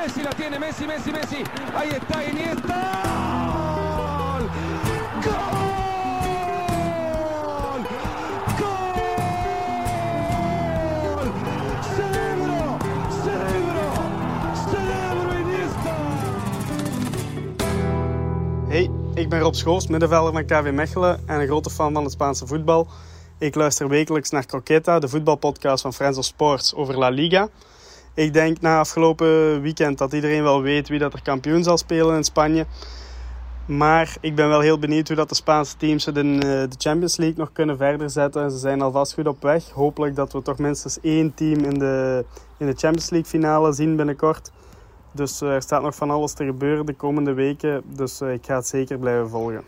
Messi la tiene, Messi, Messi, Messi. Ahí está Iniesta. ¡Gol! ¡Gol! Hey, ik ben Rob Schoofs, middenvelder van KV Mechelen en een grote fan van het Spaanse voetbal. Ik luister wekelijks naar Croqueta, de voetbalpodcast van Friends of Sports over La Liga. Ik denk na afgelopen weekend dat iedereen wel weet wie dat er kampioen zal spelen in Spanje. Maar ik ben wel heel benieuwd hoe dat de Spaanse teams het in eh, de Champions League nog kunnen verder zetten. Ze zijn alvast goed op weg. Hopelijk dat we toch minstens één team in de, in de Champions League finale zien binnenkort. Dus eh, er staat nog van alles te gebeuren de komende weken. Dus eh, ik ga het zeker blijven volgen.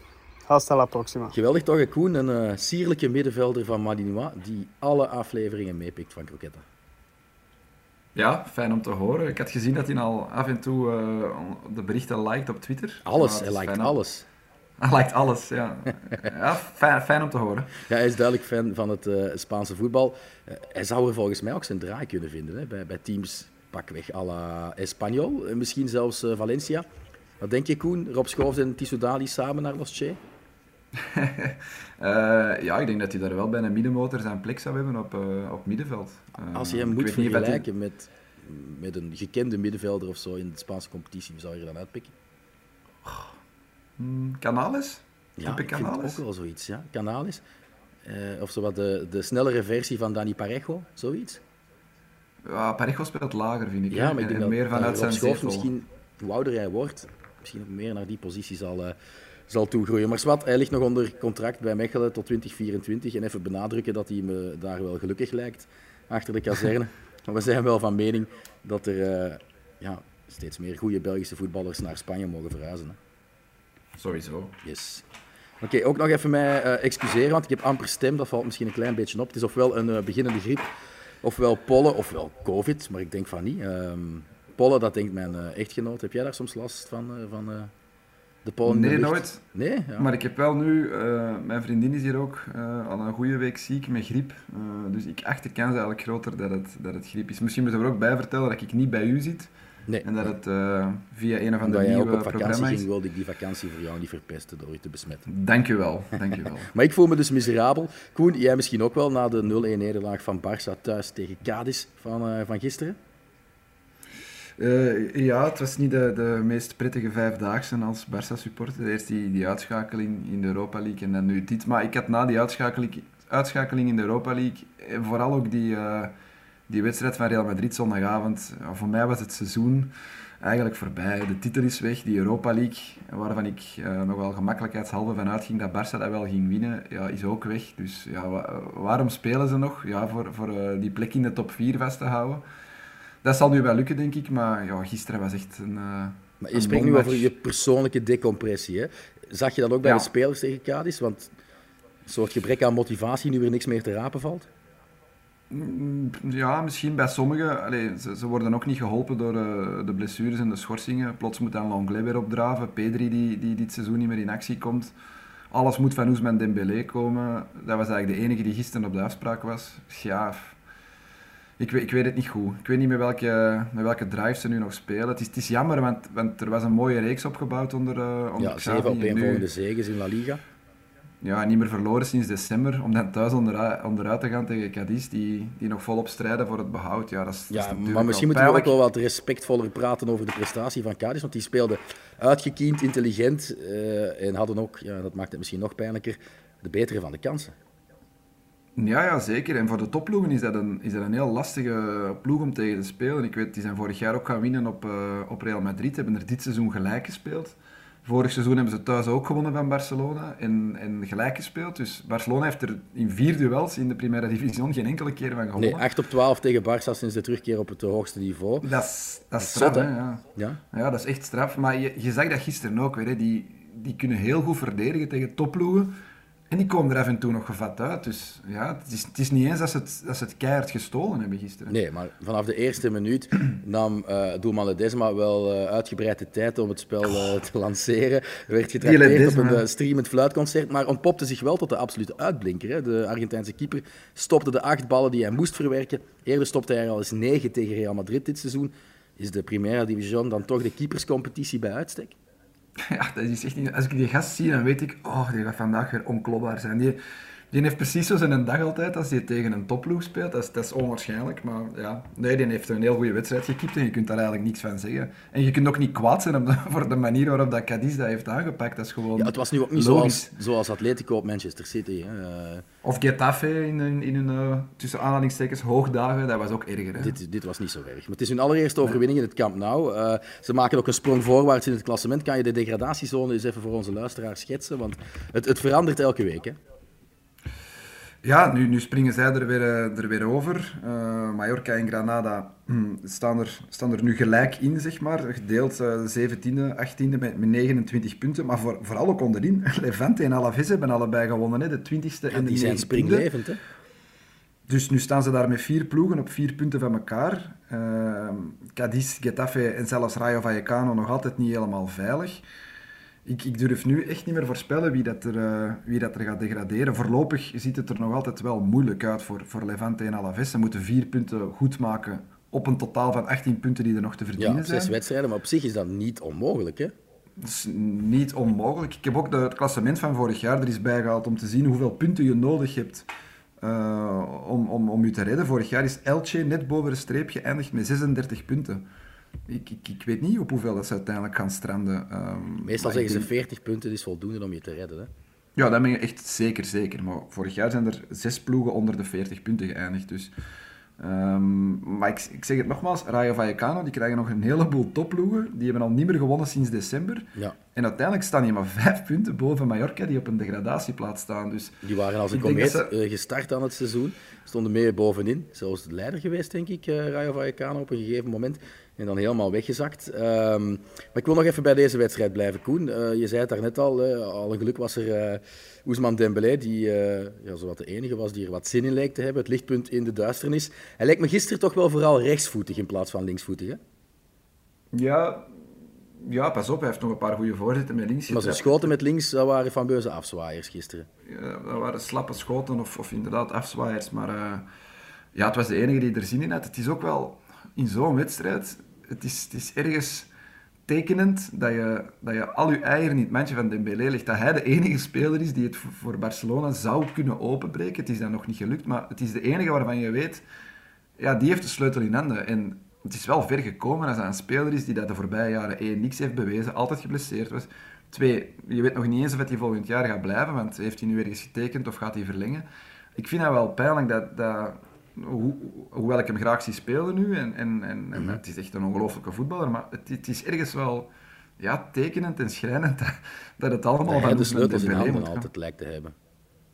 Hasta la próxima. Geweldig toch, Koen? Een eh, sierlijke middenvelder van Malinois die alle afleveringen meepikt van Croquetta. Ja, fijn om te horen. Ik had gezien dat hij al af en toe eh, de berichten liked op Twitter. Alles, hij om- alles. Hij liked alles, ja. ja fijn, fijn om te horen. Ja, hij is duidelijk fan van het eh, Spaanse voetbal. Eh, hij zou er volgens mij ook zijn draai kunnen vinden hè, bij, bij teams pakweg à la Espanyol. en misschien zelfs Valencia. Wat denk je, Koen? Rob Schoofs en Tissoudali samen naar Los Che? Eh, ja, ik denk dat hij daar wel bij een middenmotor zijn plek zou hebben op, eh, op middenveld. Eh, Als je hem moet vergelijken met, met een gekende middenvelder of zo in de Spaanse competitie, wie zou je dan uitpikken? Hmm, Canales? Ja, Heb ik ik vind Canales? ook wel zoiets. Ja. Canales. Of zo wat de, de snellere versie van Dani Parejo, zoiets. Ja, Parejo speelt lager, vind ik. Ja, maar ik en, denk en dat meer vanuit zijn misschien, hoe ouder hij wordt, misschien ook meer naar die positie zal, zal toegroeien. Maar Swat, hij ligt nog onder contract bij Mechelen tot 2024. En even benadrukken dat hij me daar wel gelukkig lijkt, achter de kazerne. maar we zijn wel van mening dat er eh, ja, steeds meer goede Belgische voetballers naar Spanje mogen verhuizen. Hè. Sowieso. Yes. Oké, ook nog even mij eh, excuseren, want ik heb amper stem. Dat valt misschien een klein beetje op. Het is ofwel een eh, beginnende griep, ofwel pollen, ofwel covid, maar ik denk van niet. Ehm pollen, dat denkt mijn echtgenoot. Heb jij daar soms last van, van de pollen Nee, nooit. Nee? Ja. Maar ik heb wel nu, eh, mijn vriendin is hier ook eh, al een goede week ziek met griep. Eh, dus ik acht de kans eigenlijk groter dat het, dat het griep is. Misschien moeten we er ook bij vertellen dat ik niet bij u zit. nee. En dat het via een of ander Omdat jij ook nieuwe op vakantie ging, wilde ik die vakantie voor jou niet verpesten door je te besmetten. Dank u wel, dank u wel. Maar ik voel me dus miserabel. Koen, jij misschien ook wel na de 0-1 nederlaag van Barça thuis tegen Cadiz van, van gisteren? Eh, ja, het was niet de, de meest prettige vijfdaagse als Barça-supporter. Eerst die, die uitschakeling in de Europa League en dan nu dit. Maar ik had na die uitschakeling, uitschakeling in de Europa League, en vooral ook die, eh, die wedstrijd van Real Madrid zondagavond, voor mij was het seizoen eigenlijk voorbij. De titel is weg, die Europa League, waarvan ik eh, nog wel gemakkelijkheidshalve van uitging dat Barça dat wel ging winnen, ja, is ook weg. Dus ja, wa- waarom spelen ze nog? Ja, voor, voor eh, die plek in de top 4 vast te houden. Dat zal nu wel lukken, denk ik, maar ja, gisteren was echt een. eh, Maar je een spreekt nu over je persoonlijke decompressie. Hè? Zag je dat ook bij Ja. de spelers tegen Cadiz? Want een soort gebrek aan motivatie nu er niks meer te rapen valt? Mm, Ja, misschien bij sommigen. Allee, ze, ze worden ook niet geholpen door eh, de blessures en de schorsingen. Plots moet dan Lenglet weer opdraven. Pedri, die, die dit seizoen niet meer in actie komt. Alles moet van Ousmane Dembélé komen. Dat was eigenlijk de enige die gisteren op de afspraak was. Ja, ik weet, ik weet het niet goed. Ik weet niet met welke, met welke drive ze nu nog spelen. Het is, het is jammer, want, want er was een mooie reeks opgebouwd onder, eh onder Ja, zeven op En één nu- volgende zegens in La Liga. ja, niet meer verloren sinds december. Om dan thuis onderuit, onderuit te gaan tegen Cadiz, die, die nog volop strijden voor het behoud. Ja, dat is, dat is Ja, maar misschien moeten we ook wel wat respectvoller praten over de prestatie van Cadiz. Want die speelden uitgekiend, intelligent eh, en hadden ook, ja, dat maakt het misschien nog pijnlijker, de betere van de kansen. Ja, ja, zeker. En voor de topploegen is dat, een, is dat een heel lastige ploeg om tegen te spelen. Ik weet, die zijn vorig jaar ook gaan winnen op, eh, op Real Madrid. Hebben er dit seizoen gelijk gespeeld. Vorig seizoen hebben ze thuis ook gewonnen van Barcelona en, en gelijk gespeeld. Dus Barcelona heeft er in vier duels in de Primera Division geen enkele keer van gewonnen. Nee, 8 op 12 tegen Barça sinds de terugkeer op het hoogste niveau. Dat is, dat is straf, hè? Ja. Ja. Ja, dat is echt straf. Maar je, je zag dat gisteren ook weer. Hè. Die, die kunnen heel goed verdedigen tegen topploegen. En die komen er af en toe nog gevat uit. Dus ja, het is, het is niet eens dat ze het, dat ze het keihard gestolen hebben gisteren. Nee, maar vanaf de eerste minuut nam eh doelman Ledesma wel eh, uitgebreid de tijd om het spel eh, te lanceren. Er werd getrakteerd op een streamend fluitconcert, maar ontpopte zich wel tot de absolute uitblinker. Hè. De Argentijnse keeper stopte de acht ballen die hij moest verwerken. Eerder stopte hij er al eens negen tegen Real Madrid dit seizoen. is de Primera Division dan toch de keeperscompetitie bij uitstek? Ja, dat is echt niet... Als ik die gast zie, dan weet ik, oh, die gaat vandaag weer onklopbaar zijn. Die heeft precies zo zijn dag altijd als hij tegen een topploeg speelt. Dat is, dat is onwaarschijnlijk, maar ja. Nee, die heeft een heel goede wedstrijd gekiept en je kunt daar eigenlijk niks van zeggen. En je kunt ook niet kwaad zijn de, voor de manier waarop dat Cadiz dat heeft aangepakt. Dat is gewoon Ja, het was nu ook niet zoals, zoals Atletico op Manchester City. Hè. Eh, Of Getafe in, in, in hun, eh, tussen aanhalingstekens, hoogdagen. Dat was ook erger. Hè? Dit, dit was niet zo erg. Maar het is hun allereerste overwinning in het Camp Nou. Eh, ze maken ook een sprong voorwaarts in het klassement. Kan je de degradatiezone eens even voor onze luisteraars schetsen? Want het, het verandert elke week. Hè? Ja, nu, nu springen zij er weer, eh, er weer over. Uh, Mallorca en Granada hm, staan, er, staan er nu gelijk in, zeg maar. Gedeeld uh, 17e, 18e met, met 29 punten. Maar voor, vooral ook onderin. Levante en Alaves hebben allebei gewonnen, hè, de 20e Ja, en de die zijn 19e. springlevend. Hè? Dus nu staan ze daar met vier ploegen op vier punten van elkaar. Uh, Cadiz, Getafe en zelfs Rayo Vallecano nog altijd niet helemaal veilig. Ik, ik durf nu echt niet meer voorspellen wie dat, er, uh, wie dat er gaat degraderen. Voorlopig ziet het er nog altijd wel moeilijk uit voor, voor Levante en Alaves. Ze moeten vier punten goed maken op een totaal van 18 punten die er nog te verdienen Ja, zijn. zes wedstrijden, maar op zich is dat niet onmogelijk. Hè? Dat is niet onmogelijk. Ik heb ook de, het klassement van vorig jaar er eens bijgehaald om te zien hoeveel punten je nodig hebt uh, om, om, om je te redden. Vorig jaar is Elche net boven de streep geëindigd met 36 punten. Ik, ik, ik weet niet op hoeveel dat ze uiteindelijk gaan stranden. Um, Meestal zeggen ze 40 punten is voldoende om je te redden. Hè? Ja, dat ben je echt zeker zeker. Maar vorig jaar zijn er zes ploegen onder de 40 punten geëindigd. Dus Um, maar ik, ik, zeg het nogmaals, Rayo Vallecano, die krijgen nog een heleboel topploegen. Die hebben al niet meer gewonnen sinds december. Ja. En uiteindelijk staan die maar vijf punten boven Mallorca, die op een degradatieplaats staan. Dus die waren als een komeet ze... uh, gestart aan het seizoen. Stonden mee bovenin. Zelfs de leider geweest, denk ik, uh, Rayo Vallecano, op een gegeven moment. En dan helemaal weggezakt. Um, maar ik wil nog even bij deze wedstrijd blijven, Koen. Uh, je zei het daarnet al, al een geluk was er... Ousmane Dembélé, die uh, ja, zowat de enige was die er wat zin in leek te hebben. Het lichtpunt in de duisternis. Hij lijkt me gisteren toch wel vooral rechtsvoetig in plaats van linksvoetig, hè? Ja, ja, pas op. Hij heeft nog een paar goede voorzetten met links. Maar zijn schoten met links, dat waren fameuze afzwaaiers gisteren. Ja, dat waren slappe schoten of, of inderdaad afzwaaiers. Maar uh, ja, het was de enige die er zin in had. Het is ook wel in zo'n wedstrijd... Het is, het is ergens tekenend dat je, dat je al je eieren in het mandje van Dembélé legt. Dat hij de enige speler is die het voor Barcelona zou kunnen openbreken. Het is dan nog niet gelukt, maar het is de enige waarvan je weet... Ja, die heeft de sleutel in handen. En het is wel ver gekomen als hij een speler is die dat de voorbije jaren één niks heeft bewezen, altijd geblesseerd was. Twee, je weet nog niet eens of hij volgend jaar gaat blijven, want heeft hij nu weer eens getekend of gaat hij verlengen. Ik vind dat wel pijnlijk dat... dat ho hoewel ik hem graag zie spelen nu, en, en, en, en het is echt een ongelofelijke voetballer, maar het, het, is ergens wel ja, tekenend en schrijnend dat, dat het allemaal dat van de sleutels in handen altijd lijkt te hebben.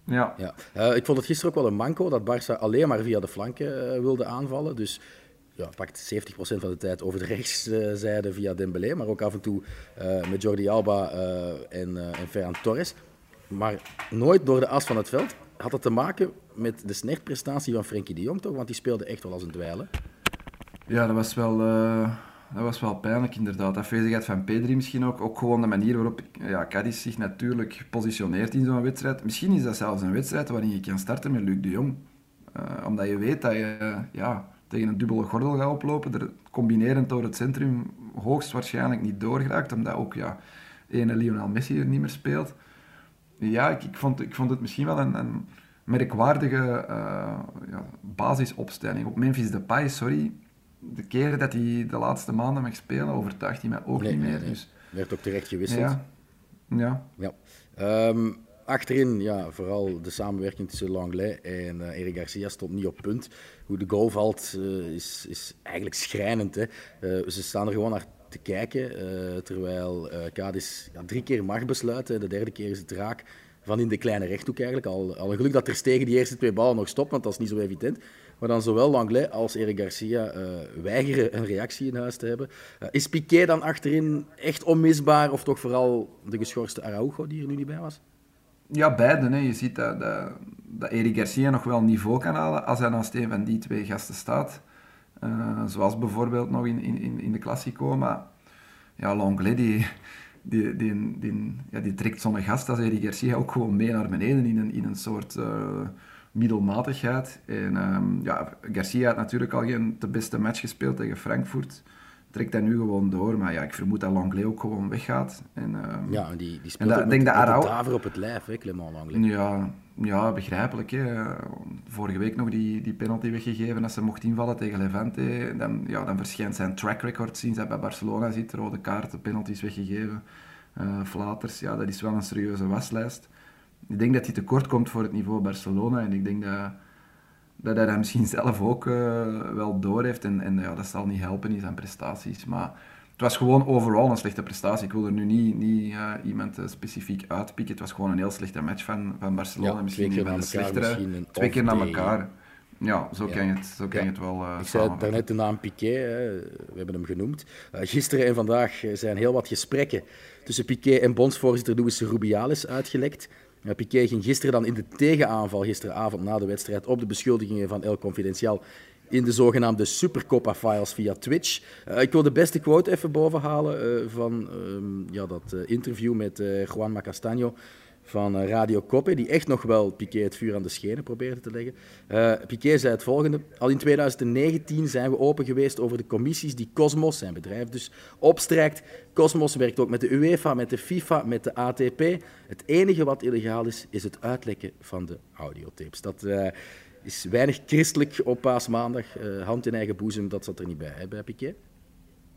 Ja. ja. Uh, ik vond het gisteren ook wel een manco dat Barça alleen maar via de flanken uh, wilde aanvallen. Dus ja, pakt 70% van de tijd over de rechtszijde via Dembélé, maar ook af en toe uh, met Jordi Alba en, en Ferran Torres. Maar nooit door de as van het veld. Had dat te maken met de snertprestatie van Frenkie de Jong toch? Want die speelde echt wel als een dweilen. Ja, dat was wel, uh, dat was wel pijnlijk inderdaad. Afwezigheid van Pedri misschien ook. Ook gewoon de manier waarop ja, Cadiz zich natuurlijk positioneert in zo'n wedstrijd. Misschien is dat zelfs een wedstrijd waarin je kan starten met Luc de Jong. Uh, omdat je weet dat je uh, ja, tegen een dubbele gordel gaat oplopen. Er combinerend door het centrum hoogstwaarschijnlijk niet doorgeraakt. Omdat ook ja, ene Lionel Messi er niet meer speelt. Ja, ik, ik, vond, ik vond het misschien wel een, een merkwaardige uh, ja, basisopstelling. Op Memphis Depay, sorry, de keren dat hij de laatste maanden mag spelen, overtuigt hij mij ook nee, niet meer. Nee. Dus, Werd ook terecht gewisseld. ja. Ja. ja. Um, achterin, ja, vooral de samenwerking tussen Langlais en uh, Eric Garcia stond niet op punt. Hoe de goal valt uh, is, is eigenlijk schrijnend. Hè. Ze staan er gewoon naar te kijken, terwijl Cadiz ja, drie keer mag besluiten. De derde keer is het raak van in de kleine rechthoek eigenlijk. Al, al een geluk dat er tegen die eerste twee ballen nog stopt, want dat is niet zo evident. Maar dan zowel Langlais als Eric Garcia uh, weigeren een reactie in huis te hebben. Uh, is Piqué dan achterin echt onmisbaar, of toch vooral de geschorste Araujo die er nu niet bij was? Ja, beide. Hè. Je ziet dat, dat, Eric Garcia nog wel niveau kan halen als hij naast een van die twee gasten staat. Uh, zoals bijvoorbeeld nog in, in, in de Classico. Maar ja, Langlais die, die, die, die, ja, die trekt zo'n gast als Eric Garcia ook gewoon mee naar beneden in een, in een soort uh, middelmatigheid. En um, ja, Garcia had natuurlijk al geen de beste match gespeeld tegen Frankfurt. Trekt dat nu gewoon door. Maar ja, ik vermoed dat Langley ook gewoon weggaat. En, ehm, Ja, en die, die speelt dat- ook ik met, denk dat de Arau- op het lijf, hè, Clement Langley. ja, ja, begrijpelijk. Hè. Vorige week nog die, die penalty weggegeven als ze mocht invallen tegen Levante. Dan, ja, dan verschijnt zijn track record sinds hij bij Barcelona zit. Rode kaarten, penalties weggegeven, eh flaters. Ja, dat is wel een serieuze waslijst. Ik denk dat hij tekort komt voor het niveau Barcelona. En ik denk dat, dat hij dat misschien zelf ook eh, wel doorheeft. En, en ja, dat zal niet helpen in zijn prestaties. Maar het was gewoon overal een slechte prestatie. Ik wil er nu niet, niet eh, iemand eh, specifiek uitpikken. Het was gewoon een heel slechte match van, van Barcelona. Ja, misschien twee keer een slechtere. Twee keer na off day. elkaar. Ja, zo Ja. kan je het, zo kan Ja. je het wel eh Ik zei daarnet de naam Piqué, hè, we hebben hem genoemd. Gisteren en vandaag zijn heel wat gesprekken tussen Piqué en bondsvoorzitter Luis Rubiales uitgelekt. Piqué ging gisteren dan in de tegenaanval, gisteravond na de wedstrijd, op de beschuldigingen van El Confidencial in de zogenaamde Supercopa-files via Twitch. Eh, ik wil de beste quote even bovenhalen eh, van ehm, ja, dat eh, interview met Juan Macastaño van eh, Radio Coppe, die echt nog wel Piqué het vuur aan de schenen probeerde te leggen. Eh, Piqué zei het volgende. Al in 2019 zijn we open geweest over de commissies die Cosmos, zijn bedrijf dus, opstrijkt. Cosmos werkt ook met de UEFA, met de FIFA, met de ATP. Het enige wat illegaal is, is het uitlekken van de audiotapes. Dat eh, is weinig christelijk op paasmaandag. Eh, hand in eigen boezem, dat zat er niet bij, bij Piqué.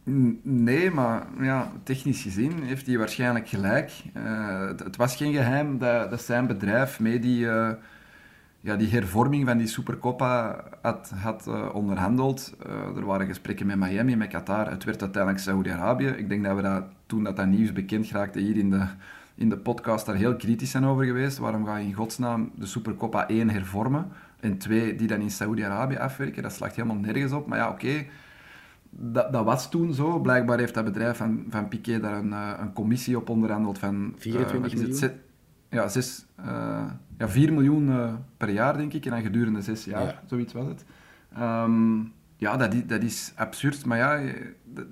Nee, maar ja, technisch gezien heeft hij waarschijnlijk gelijk. Eh, het, was geen geheim dat, dat zijn bedrijf mee die, eh, ja, die hervorming van die Supercoppa had, had eh, onderhandeld. Er waren gesprekken met Miami, met Qatar. Het werd uiteindelijk Saoedi-Arabië. Ik denk dat we dat, toen dat, dat nieuws bekend raakte hier in de, in de podcast daar heel kritisch zijn over geweest. Waarom ga je in godsnaam de Supercoppa 1 hervormen? En twee, die dan in Saoedi-Arabië afwerken? Dat slaagt helemaal nergens op. Maar ja, oké dat, dat was toen zo. Blijkbaar heeft dat bedrijf van, van Piqué daar een, eh, een commissie op onderhandeld van... eh, 24 wat is het? miljoen? Ja, zes, eh, ja, 4 miljoen eh, per jaar, denk ik. En dan gedurende zes jaar, Ja. zoiets was het. Ehm, ja, dat is, dat is absurd. Maar ja, je- dat-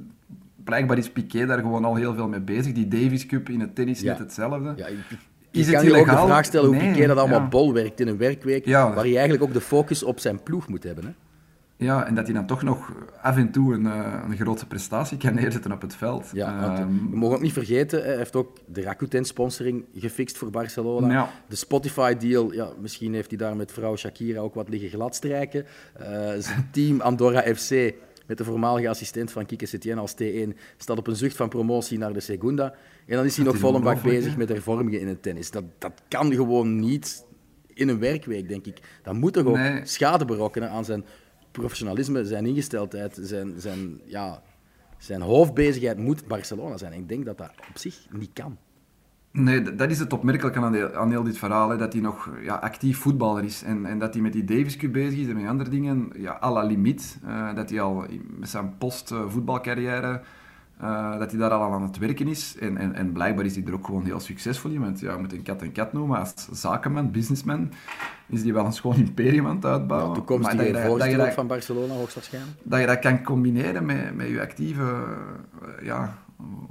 blijkbaar is Piqué daar gewoon al heel veel mee bezig. Die Davis Cup in het tennis Ja. net hetzelfde. Ja, ik, Is je kan je ook de vraag stellen hoe Nee, Piqué dat allemaal ja. bolwerkt in een werkweek, waar hij eigenlijk ook de focus op zijn ploeg moet hebben. Hè? Ja, en dat hij dan toch nog af en toe een, eh, een grote prestatie kan neerzetten op het veld. Ja, Ehm, we mogen ook niet vergeten, hij heeft ook de Rakuten-sponsoring gefixt voor Barcelona. Ja. De Spotify-deal, ja, misschien heeft hij daar met vrouw Shakira ook wat liggen gladstrijken. Eh, zijn team Andorra FC, met de voormalige assistent van Kike Setien als T1, staat op een zucht van promotie naar de Segunda. En dan is hij Dat nog is vol een bak bezig met hervormingen in het tennis. Dat, dat kan gewoon niet in een werkweek, denk ik. Dat moet toch ook Nee. schade berokkenen aan zijn professionalisme, zijn ingesteldheid, zijn, zijn, ja, zijn hoofdbezigheid moet Barcelona zijn. Ik denk dat dat op zich niet kan. Nee, dat is het opmerkelijke aan, aan heel dit verhaal. Hè, dat hij nog ja, actief voetballer is. En, en dat hij met die Davis Cup bezig is en met andere dingen. Ja, à la limiet. Eh, dat hij al met zijn post-voetbalcarrière... eh, dat hij daar al aan het werken is. En, en, en blijkbaar is hij er ook gewoon heel succesvol in. Want ja, je moet een kat en kat noemen. Als zakenman, businessman, is hij wel een schoon imperium aan het uitbouwen. Ja, toekomstige je ook van Barcelona, hoogstwaarschijnlijk. dat je dat kan combineren met, met je actieve eh, ja,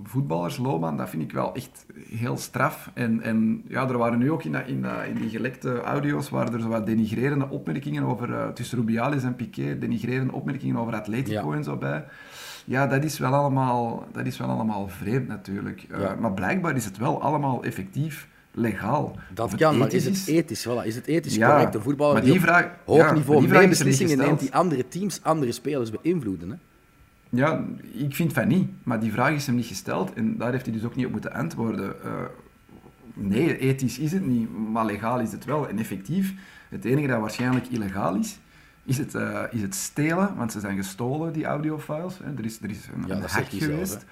voetballersloopbaan, dat vind ik wel echt heel straf. En, en ja, er waren nu ook in, dat, in, dat, in die gelekte audio's waren er zo wat denigrerende opmerkingen over, eh, tussen Rubiales en Piqué, denigrerende opmerkingen over Atletico Ja. en zo bij. Ja, dat is wel allemaal, dat is wel allemaal vreemd natuurlijk. Eh. Maar blijkbaar is het wel allemaal effectief legaal. Dat kan, maar is het ethisch? Voilà. Is het ethisch Ja, correct? Een voetballer maar die die op vraag- hoog ja, niveau die meer beslissingen neemt die andere teams, andere spelers beïnvloeden. Hè? Ja, ik vind van niet. Maar die vraag is hem niet gesteld en daar heeft hij dus ook niet op moeten antwoorden. Eh, nee, ethisch is het niet, maar legaal is het wel. En effectief, het enige dat waarschijnlijk illegaal is, is het, eh, is het stelen, want ze zijn gestolen, die audiofiles. Hè. Er is, er is een, Ja, een dat hack zegt hij zelf, geweest.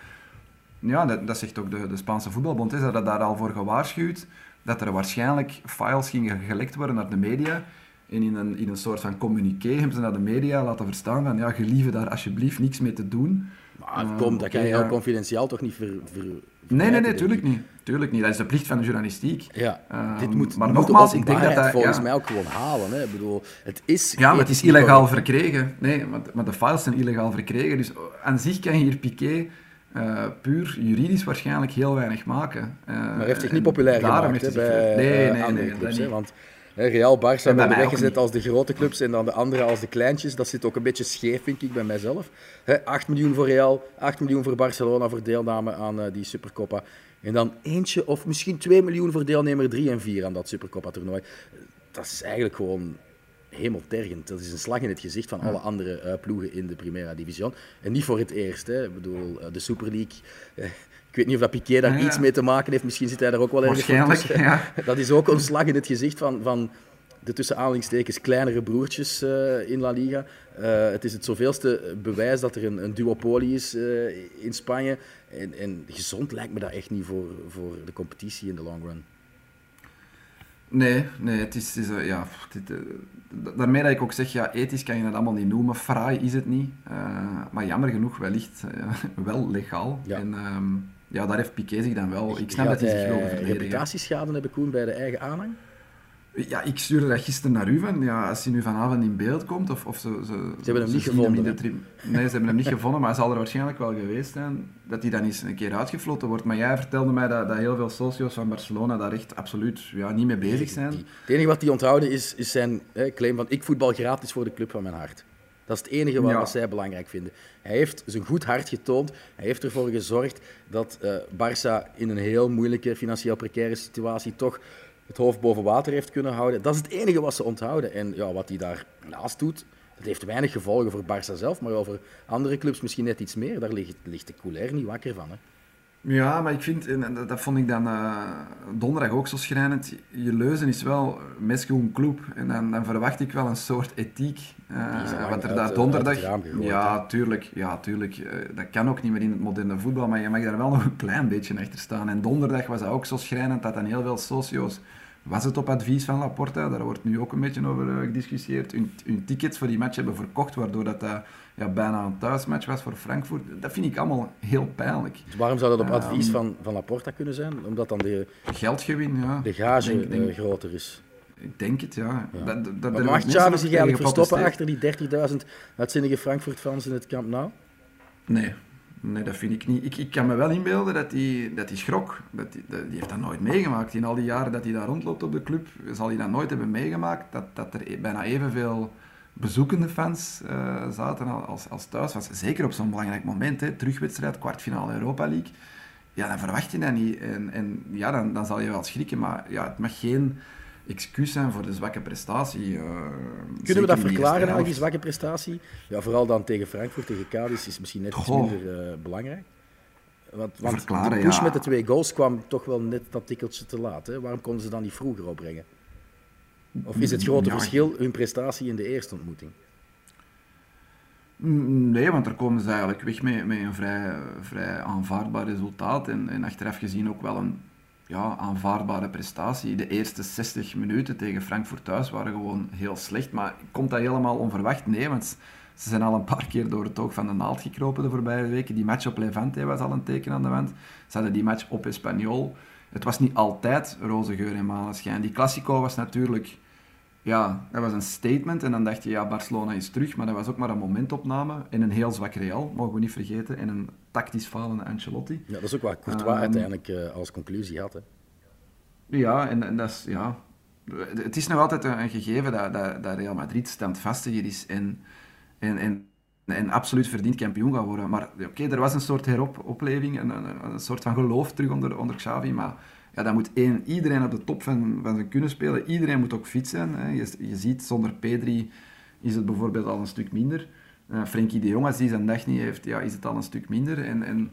ja, dat, dat zegt ook de, de Spaanse voetbalbond. Ze hadden daar al voor gewaarschuwd dat er waarschijnlijk files gingen gelekt worden naar de media. En in een, in een soort van communiqué hebben ze naar de media laten verstaan van ja, gelieve daar alsjeblieft niks mee te doen. Maar Eh, kom, dat kan je heel confidentieel toch niet ver, ver- Nee, nee, nee, tuurlijk niet. Tuurlijk niet. Dat is de plicht van de journalistiek. Ja, Ehm, dit moet, maar nogmaals, de ik denk dat dat... volgens ja. mij ook gewoon halen. Hè? Ik bedoel, het is Ja, maar het is illegaal verkregen. Nee, maar, maar de files zijn illegaal verkregen. Dus aan zich kan je hier Piqué eh, puur juridisch waarschijnlijk heel weinig maken. Eh, Maar heeft zich niet populair gemaakt heeft bij Nee, nee, nee, clubs. Want Real, Barça werden weggezet als de grote clubs en dan de andere als de kleintjes. Dat zit ook een beetje scheef, vind ik, bij mijzelf. 8 miljoen voor Real, 8 miljoen voor Barcelona voor deelname aan die Supercoppa. En dan eentje of misschien 2 miljoen voor deelnemer 3 en 4 aan dat Supercoppa-toernooi. Dat is eigenlijk gewoon hemeltergend. Dat is een slag in het gezicht van alle andere uh, ploegen in de Primera Division. En niet voor het eerst. Hè. Ik bedoel, uh, de Super League. Ik weet niet of dat Piqué daar iets mee te maken heeft. Misschien zit hij daar ook wel ergens Waarschijnlijk, ja. Dat is ook een slag in het gezicht van, van de tussen aanhalingstekens kleinere broertjes in La Liga. het is het zoveelste bewijs dat er een, een duopolie is in Spanje. En, en gezond lijkt me dat echt niet voor, voor de competitie in de long run. Nee, nee, het is, is ja, dit, daarmee dat ik ook zeg, ja, ethisch kan je dat allemaal niet noemen, fraai is het niet, maar jammer genoeg wellicht wel legaal. Ja. En um, ja, daar heeft Piqué zich dan wel, ik snap dat hij zich wil verdedigen. reputatieschade hebben Koen bij de eigen aanhang? Ja, ik stuurde dat gisteren naar u van, ja, als hij nu vanavond in beeld komt, of, of ze, ze, ze hebben hem niet gevonden. Hem nee, ze hebben hem niet gevonden, maar hij zal er waarschijnlijk wel geweest zijn, dat hij dan eens een keer uitgefloten wordt. Maar jij vertelde mij dat, dat heel veel socio's van Barcelona daar echt absoluut ja, niet mee bezig zijn. Het enige wat die onthouden is, is zijn hè, claim van ik voetbal gratis voor de club van mijn hart. Dat is het enige wat, ja. wat zij belangrijk vinden. Hij heeft zijn goed hart getoond. Hij heeft ervoor gezorgd dat uh, Barça in een heel moeilijke, financieel precaire situatie toch het hoofd boven water heeft kunnen houden. Dat is het enige wat ze onthouden. En ja, wat hij daarnaast doet, dat heeft weinig gevolgen voor Barça zelf, maar over andere clubs misschien net iets meer. Daar ligt, ligt de couleur niet wakker van. Hè. Ja, maar ik vind, en dat vond ik dan uh, donderdag ook zo schrijnend, je leuzen is wel mesgroen club. En dan, dan, verwacht ik wel een soort ethiek. Uh, wat er daar donderdag... ja, tuurlijk. Ja, tuurlijk. Uh, dat kan ook niet meer in het moderne voetbal, maar je mag daar wel nog een klein beetje achter staan. En donderdag was dat ook zo schrijnend dat dan heel veel socio's was het op advies van Laporta, daar wordt nu ook een beetje over uh, gediscussieerd, hun, hun, tickets voor die match hebben verkocht, waardoor dat, uh, ja, bijna een thuismatch was voor Frankfurt. Dat vind ik allemaal heel pijnlijk. Dus waarom zou dat op advies um, van, van Laporta kunnen zijn? Omdat dan de, geldgewin, ja. de gage denk, denk, groter is. Ik denk het, ja. ja. Dat, dat, maar mag Xavi zich eigenlijk verstoppen achter die 30.000 uitzinnige Frankfurt-fans in het Camp Nou? Nee, Nee, dat vind ik niet. Ik, ik kan me wel inbeelden dat hij dat die schrok. Dat die, die heeft dat nooit meegemaakt. In al die jaren dat hij daar rondloopt op de club, zal hij dat nooit hebben meegemaakt. Dat, dat er bijna evenveel bezoekende fans uh, zaten als, als thuis. Was zeker op zo'n belangrijk moment, hè, terugwedstrijd, kwartfinale Europa League. Ja, dan verwacht je dat niet. En, en ja, dan, dan zal je wel schrikken. Maar ja, het mag geen excuus zijn voor de zwakke prestatie. Uh, Kunnen we dat verklaren, nou, die zwakke prestatie? Ja, vooral dan tegen Frankfurt, tegen Cadiz is misschien net iets minder uh, belangrijk. Want, want de push ja. met de twee goals kwam toch wel net dat tikkeltje te laat. Hè? Waarom konden ze dan niet vroeger opbrengen? Of is het grote ja. verschil hun prestatie in de eerste ontmoeting? Nee, want daar komen ze eigenlijk weg met, met een vrij, vrij aanvaardbaar resultaat. En, en achteraf gezien ook wel een ja, aanvaardbare prestatie. De eerste 60 minuten tegen Frankfurt thuis waren gewoon heel slecht. Maar komt dat helemaal onverwacht? Nee, want ze zijn al een paar keer door het oog van de naald gekropen de voorbije weken. Die match op Levante was al een teken aan de wand. Ze hadden die match op Espanyol. Het was niet altijd roze geur en maneschijn. Die Classico was natuurlijk... Ja, dat was een statement. En dan dacht je, ja, Barcelona is terug. Maar dat was ook maar een momentopname. En een heel zwak Real, mogen we niet vergeten. En een tactisch falende Ancelotti. Ja, dat is ook wat Courtois um, uiteindelijk uh, als conclusie had. Hè? Ja, en, en dat is... Ja, het is nog altijd een, een gegeven dat, dat, dat, Real Madrid standvastiger is en, en, en, en absoluut verdiend kampioen gaat worden. Maar oké, okay, er was een soort heropleving, een, een, een, soort van geloof terug onder, onder Xavi, maar ja, dan moet één, iedereen op de top van, van zijn kunnen spelen. Iedereen moet ook fit zijn. Hè. Je, je ziet, zonder Pedri is het bijvoorbeeld al een stuk minder. Uh, Frenkie de Jong, als die zijn dag niet heeft, ja, is het al een stuk minder. En, en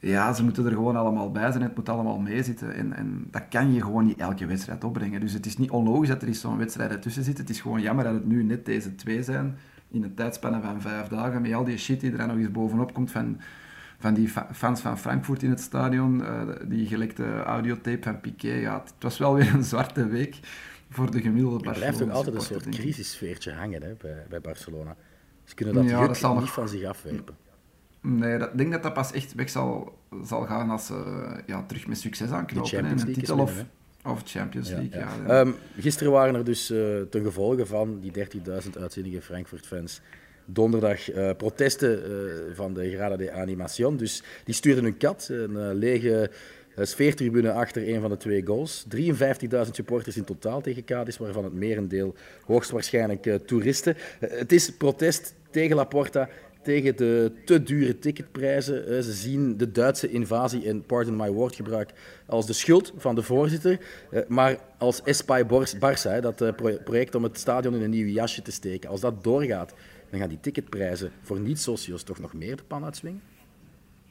ja, ze moeten er gewoon allemaal bij zijn. Het moet allemaal meezitten. En, en dat kan je gewoon niet elke wedstrijd opbrengen. Dus het is niet onlogisch dat er zo'n wedstrijd ertussen zit. Het is gewoon jammer dat het nu net deze twee zijn. In een tijdspanne van vijf dagen. Met al die shit die er nog eens bovenop komt van, van die fa fans van Frankfurt in het stadion. Uh, die gelekte audiotape van Piqué. Ja, het was wel weer een zwarte week voor de gemiddelde Barcelona. Er blijft ook altijd een soort crisissfeertje hangen hè, bij, bij Barcelona. Ze kunnen dat ja, dat zal niet van zich afwerpen. Nee, ik denk dat dat pas echt weg zal, zal gaan als ze ja, terug met succes aanknopen. En een titel of, of Champions League. Ja. ja. Um, gisteren waren er dus uh, ten gevolge van die 30.000 uitzinnige Frankfurt-fans donderdag uh, protesten uh, van de Grada de Animation. Dus die stuurden een kat, een lege sfeertribune achter een van de twee goals. 53.000 supporters in totaal tegen Cadiz, waarvan het merendeel hoogstwaarschijnlijk toeristen. het is protest tegen Laporta, tegen de te dure ticketprijzen. Ze zien de Duitse invasie en pardon my woordgebruik als de schuld van de voorzitter, maar als Espai Barça, dat project om het stadion in een nieuw jasje te steken, als dat doorgaat, dan gaan die ticketprijzen voor niet-socio's toch nog meer de pan uitswingen?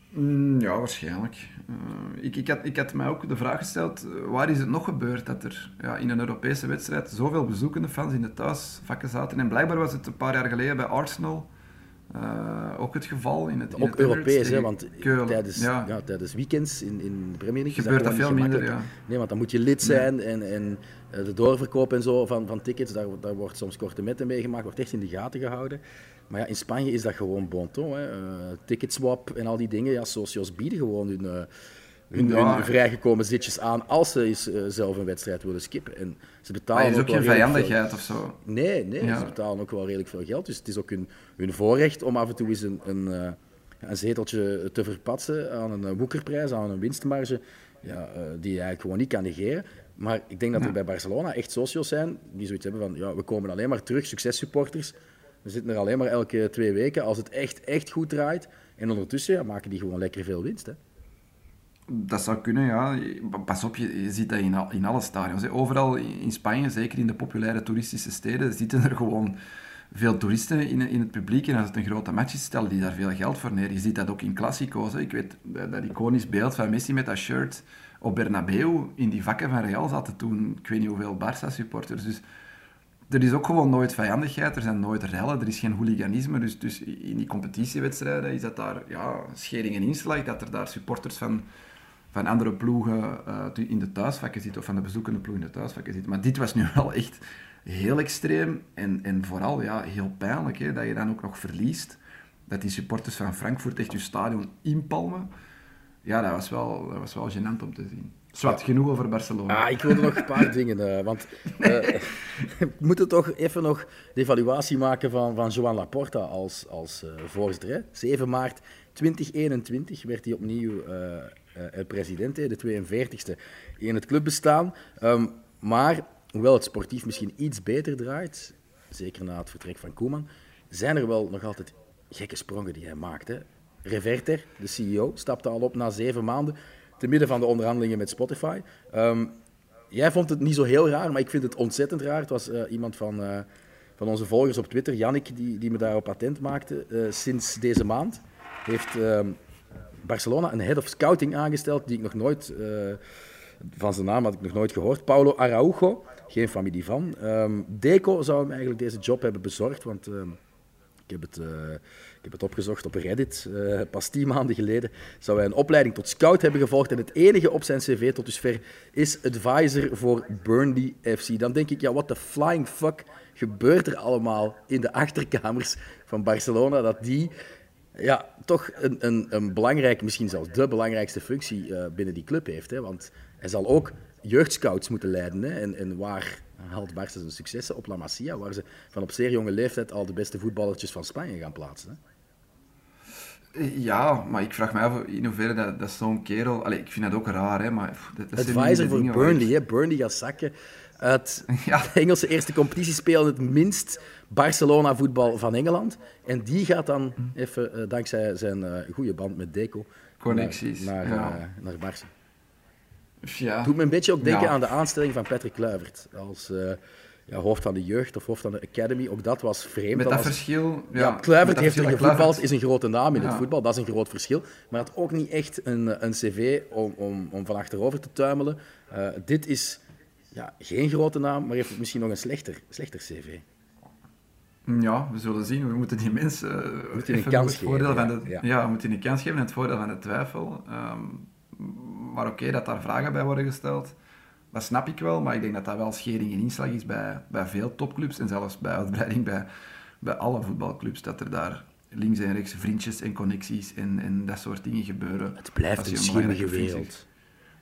Mm, ja, waarschijnlijk. Uh, ik, ik, had, ik had mij ook de vraag gesteld, eh, waar is het nog gebeurd dat er ja, in een Europese wedstrijd zoveel bezoekende fans in de thuisvakken zaten? En blijkbaar was het een paar jaar geleden bij Arsenal uh, ook het geval. In het, in ook het Europees, hè, want tijdens, ja. Ja, tijdens weekends in, in de Premier League gebeurt dat, veel minder. Ja. Nee, want dan moet je lid zijn en, en de doorverkoop en zo van, van tickets, daar, daar wordt soms korte metten meegemaakt, wordt echt in de gaten gehouden. Maar ja, in Spanje is dat gewoon bon ton. Hè. Uh, ticketswap en al die dingen. Ja, socios bieden gewoon hun, hun, hun, vrijgekomen zitjes aan als ze eens, uh, zelf een wedstrijd willen skippen. En ze betalen maar is ook, ook geen vijandigheid of zo? Nee, nee ja. ze betalen ook wel redelijk veel geld. Dus het is ook hun, hun voorrecht om af en toe eens een, een, een zeteltje te verpatsen aan een woekerprijs, aan een winstmarge, ja, die je eigenlijk gewoon niet kan negeren. Maar ik denk dat er bij Barcelona echt socios zijn die zoiets hebben van ja, we komen alleen maar terug, successupporters we zitten er alleen maar elke twee weken als het echt, echt goed draait. En ondertussen ja, maken die gewoon lekker veel winst. Hè? Dat zou kunnen, ja. Pas op, je, ziet dat in, in alle stadions. Overal in Spanje, zeker in de populaire toeristische steden, zitten er gewoon veel toeristen in, in het publiek. En als het een grote match is, stellen die daar veel geld voor neer. Je ziet dat ook in klassico's. Ik weet dat iconisch beeld van Messi met dat shirt op Bernabeu in die vakken van Real zaten toen, ik weet niet hoeveel Barça-supporters. Dus er is ook gewoon nooit vijandigheid, er zijn nooit rellen, er is geen hooliganisme. Dus, dus in die competitiewedstrijden is dat daar ja, schering en inslag, dat er daar supporters van, van andere ploegen uh, in de thuisvakken zitten, of van de bezoekende ploeg in de thuisvakken zitten. Maar dit was nu wel echt heel extreem en, en vooral ja, heel pijnlijk, hè, dat je dan ook nog verliest. Dat die supporters van Frankfurt echt je stadion inpalmen. Ja, dat was wel, dat was wel gênant om te zien. Zwart, genoeg over Barcelona. Ah, ik wilde nog een paar dingen. Uh, want uh, we moeten toch even nog de evaluatie maken van, van Joan Laporta als, als uh, voorzitter. Hè? 7 maart 2021 werd hij opnieuw el presidente, de 42e in het clubbestaan. Um, maar hoewel het sportief misschien iets beter draait, zeker na het vertrek van Koeman, zijn er wel nog altijd gekke sprongen die hij maakt. Reverter, de CEO, stapte al op na zeven maanden te midden van de onderhandelingen met Spotify. Um, jij vond het niet zo heel raar, maar ik vind het ontzettend raar. Het was uh, iemand van, uh, van onze volgers op Twitter, Jannik, die, die me daarop patent maakte. Sinds deze maand heeft um, Barcelona een head of scouting aangesteld, die ik nog nooit, van zijn naam had ik nog nooit gehoord. Paulo Araujo, geen familie van. Um, Deco zou hem eigenlijk deze job hebben bezorgd, want ik heb het ik heb het opgezocht op Reddit, uh, pas tien maanden geleden, zou hij een opleiding tot scout hebben gevolgd. En het enige op zijn cv tot dusver is advisor voor Burnley FC. Dan denk ik, ja, what the flying fuck gebeurt er allemaal in de achterkamers van Barcelona, dat die ja, toch een, een, een belangrijke, misschien zelfs de belangrijkste functie uh, binnen die club heeft. Hè? Want hij zal ook jeugdscouts moeten leiden. Hè? En, en waar haalt Barça zijn successen? Op La Masia, waar ze van op zeer jonge leeftijd al de beste voetballertjes van Spanje gaan plaatsen. Hè? Ja, maar ik vraag me af in hoeverre dat, dat zo'n kerel... Allee, ik vind dat ook raar, hè, maar... Dat, dat Advisor voor Burnley, hè. Burnley gaat zakken uit ja. de Engelse eerste competitie spelen het minst Barcelona-voetbal van Engeland. En die gaat dan hm. even, uh, dankzij zijn uh, goede band met Deco, Connecties. naar, naar, ja. uh, naar Barça. Ja. Doet me een beetje ook denken aan de aanstelling van Patrick Kluivert als ja, hoofd van de jeugd of hoofd van de academy. Ook dat was vreemd. Met dat was... verschil... Ja, Kluivert heeft er gevoetbald, is een grote naam in het voetbal. Dat is een groot verschil. Maar had ook niet echt een, een cv om, om, om van achterover te tuimelen. Dit is ja, geen grote naam, maar heeft misschien nog een slechter, slechter cv. Ja, we zullen zien. We moeten die mensen uh, moeten een kans geven. Ja, van de, ja. ja, we moeten een kans geven en het voordeel van de twijfel. Um, maar oké, okay, dat daar vragen bij worden gesteld. Dat snap ik wel, maar ik denk dat dat wel schering en inslag is bij, bij veel topclubs en zelfs bij uitbreiding bij, bij alle voetbalclubs, dat er daar links en rechts vriendjes en connecties en, en dat soort dingen gebeuren. Het blijft een schimmige wereld.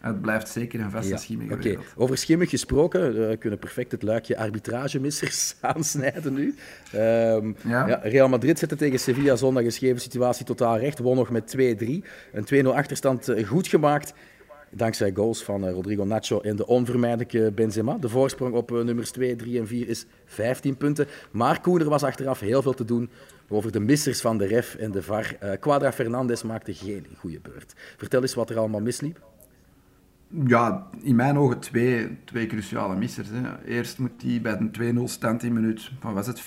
Het blijft zeker een vaste ja, schimmige okay. Over schimmig gesproken, we kunnen perfect het luikje arbitragemissers aansnijden nu. Um, ja. Ja, Real Madrid zette tegen Sevilla zondag geschreven situatie totaal recht, won nog met 2-3. Een 2-0 achterstand eh, goed gemaakt Dankzij goals van Rodrigo Nacho en de onvermijdelijke Benzema. De voorsprong op nummers 2, 3 en 4 is 15 punten. Maar Koen, er was achteraf heel veel te doen over de missers van de ref en de VAR. Quadra Fernandes maakte geen goede beurt. Vertel eens wat er allemaal misliep. Ja, in mijn ogen twee, twee cruciale missers. Hè. Eerst moet hij bij een 2-0 stand in minuut, van was het 40-41,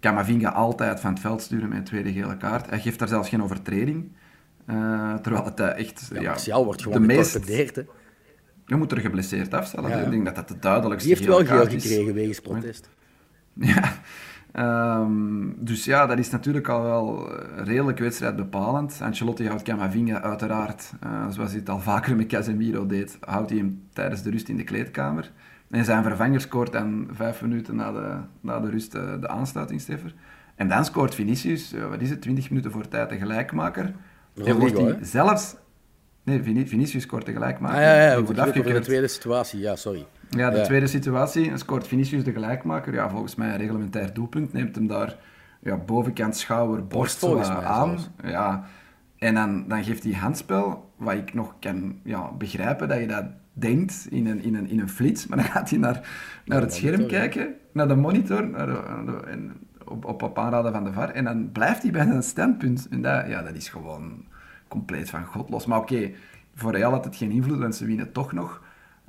Camavinga altijd van het veld sturen met een tweede gele kaart. Hij geeft daar zelfs geen overtreding. Uh, terwijl het uh, echt... Ja, ja wordt gewoon getorpedeerd, hè. Je moet er geblesseerd afstellen. Ja. Ik denk dat dat de duidelijkste Die heeft wel geel gekregen wegens protest. Ja, Um, dus ja, dat is natuurlijk al wel redelijk wedstrijdbepalend. Ancelotti houdt Camavinga uiteraard, uh, zoals hij het al vaker met Casemiro deed, houdt hij hem tijdens de rust in de kleedkamer. En zijn vervanger scoort dan vijf minuten na de, na de rust uh, de aansluitingsteffer. En dan scoort Vinicius, uh, wat is het, 20 minuten voor tijd de gelijkmaker. en wordt hij zelfs... Nee, Vinicius scoort de gelijkmaker. Ah, ja, ja, ja. Wordt over de tweede situatie, ja, sorry. Ja, de tweede situatie, scoort Vinicius de gelijkmaker. Ja, volgens mij een reglementair doelpunt. Neemt hem daar ja, bovenkant schouder, borst aan. Ja. En dan, dan geeft hij handspel, wat ik nog kan ja, begrijpen dat je dat denkt in een, in een, in een flits. Maar dan gaat hij naar, naar het scherm kijken, naar de monitor, naar de, en op, op, op aanraden van de VAR. En dan blijft hij bij zijn standpunt. En dat, ja, dat is gewoon compleet van god los. Maar oké, voor Real had het geen invloed, want ze winnen toch nog.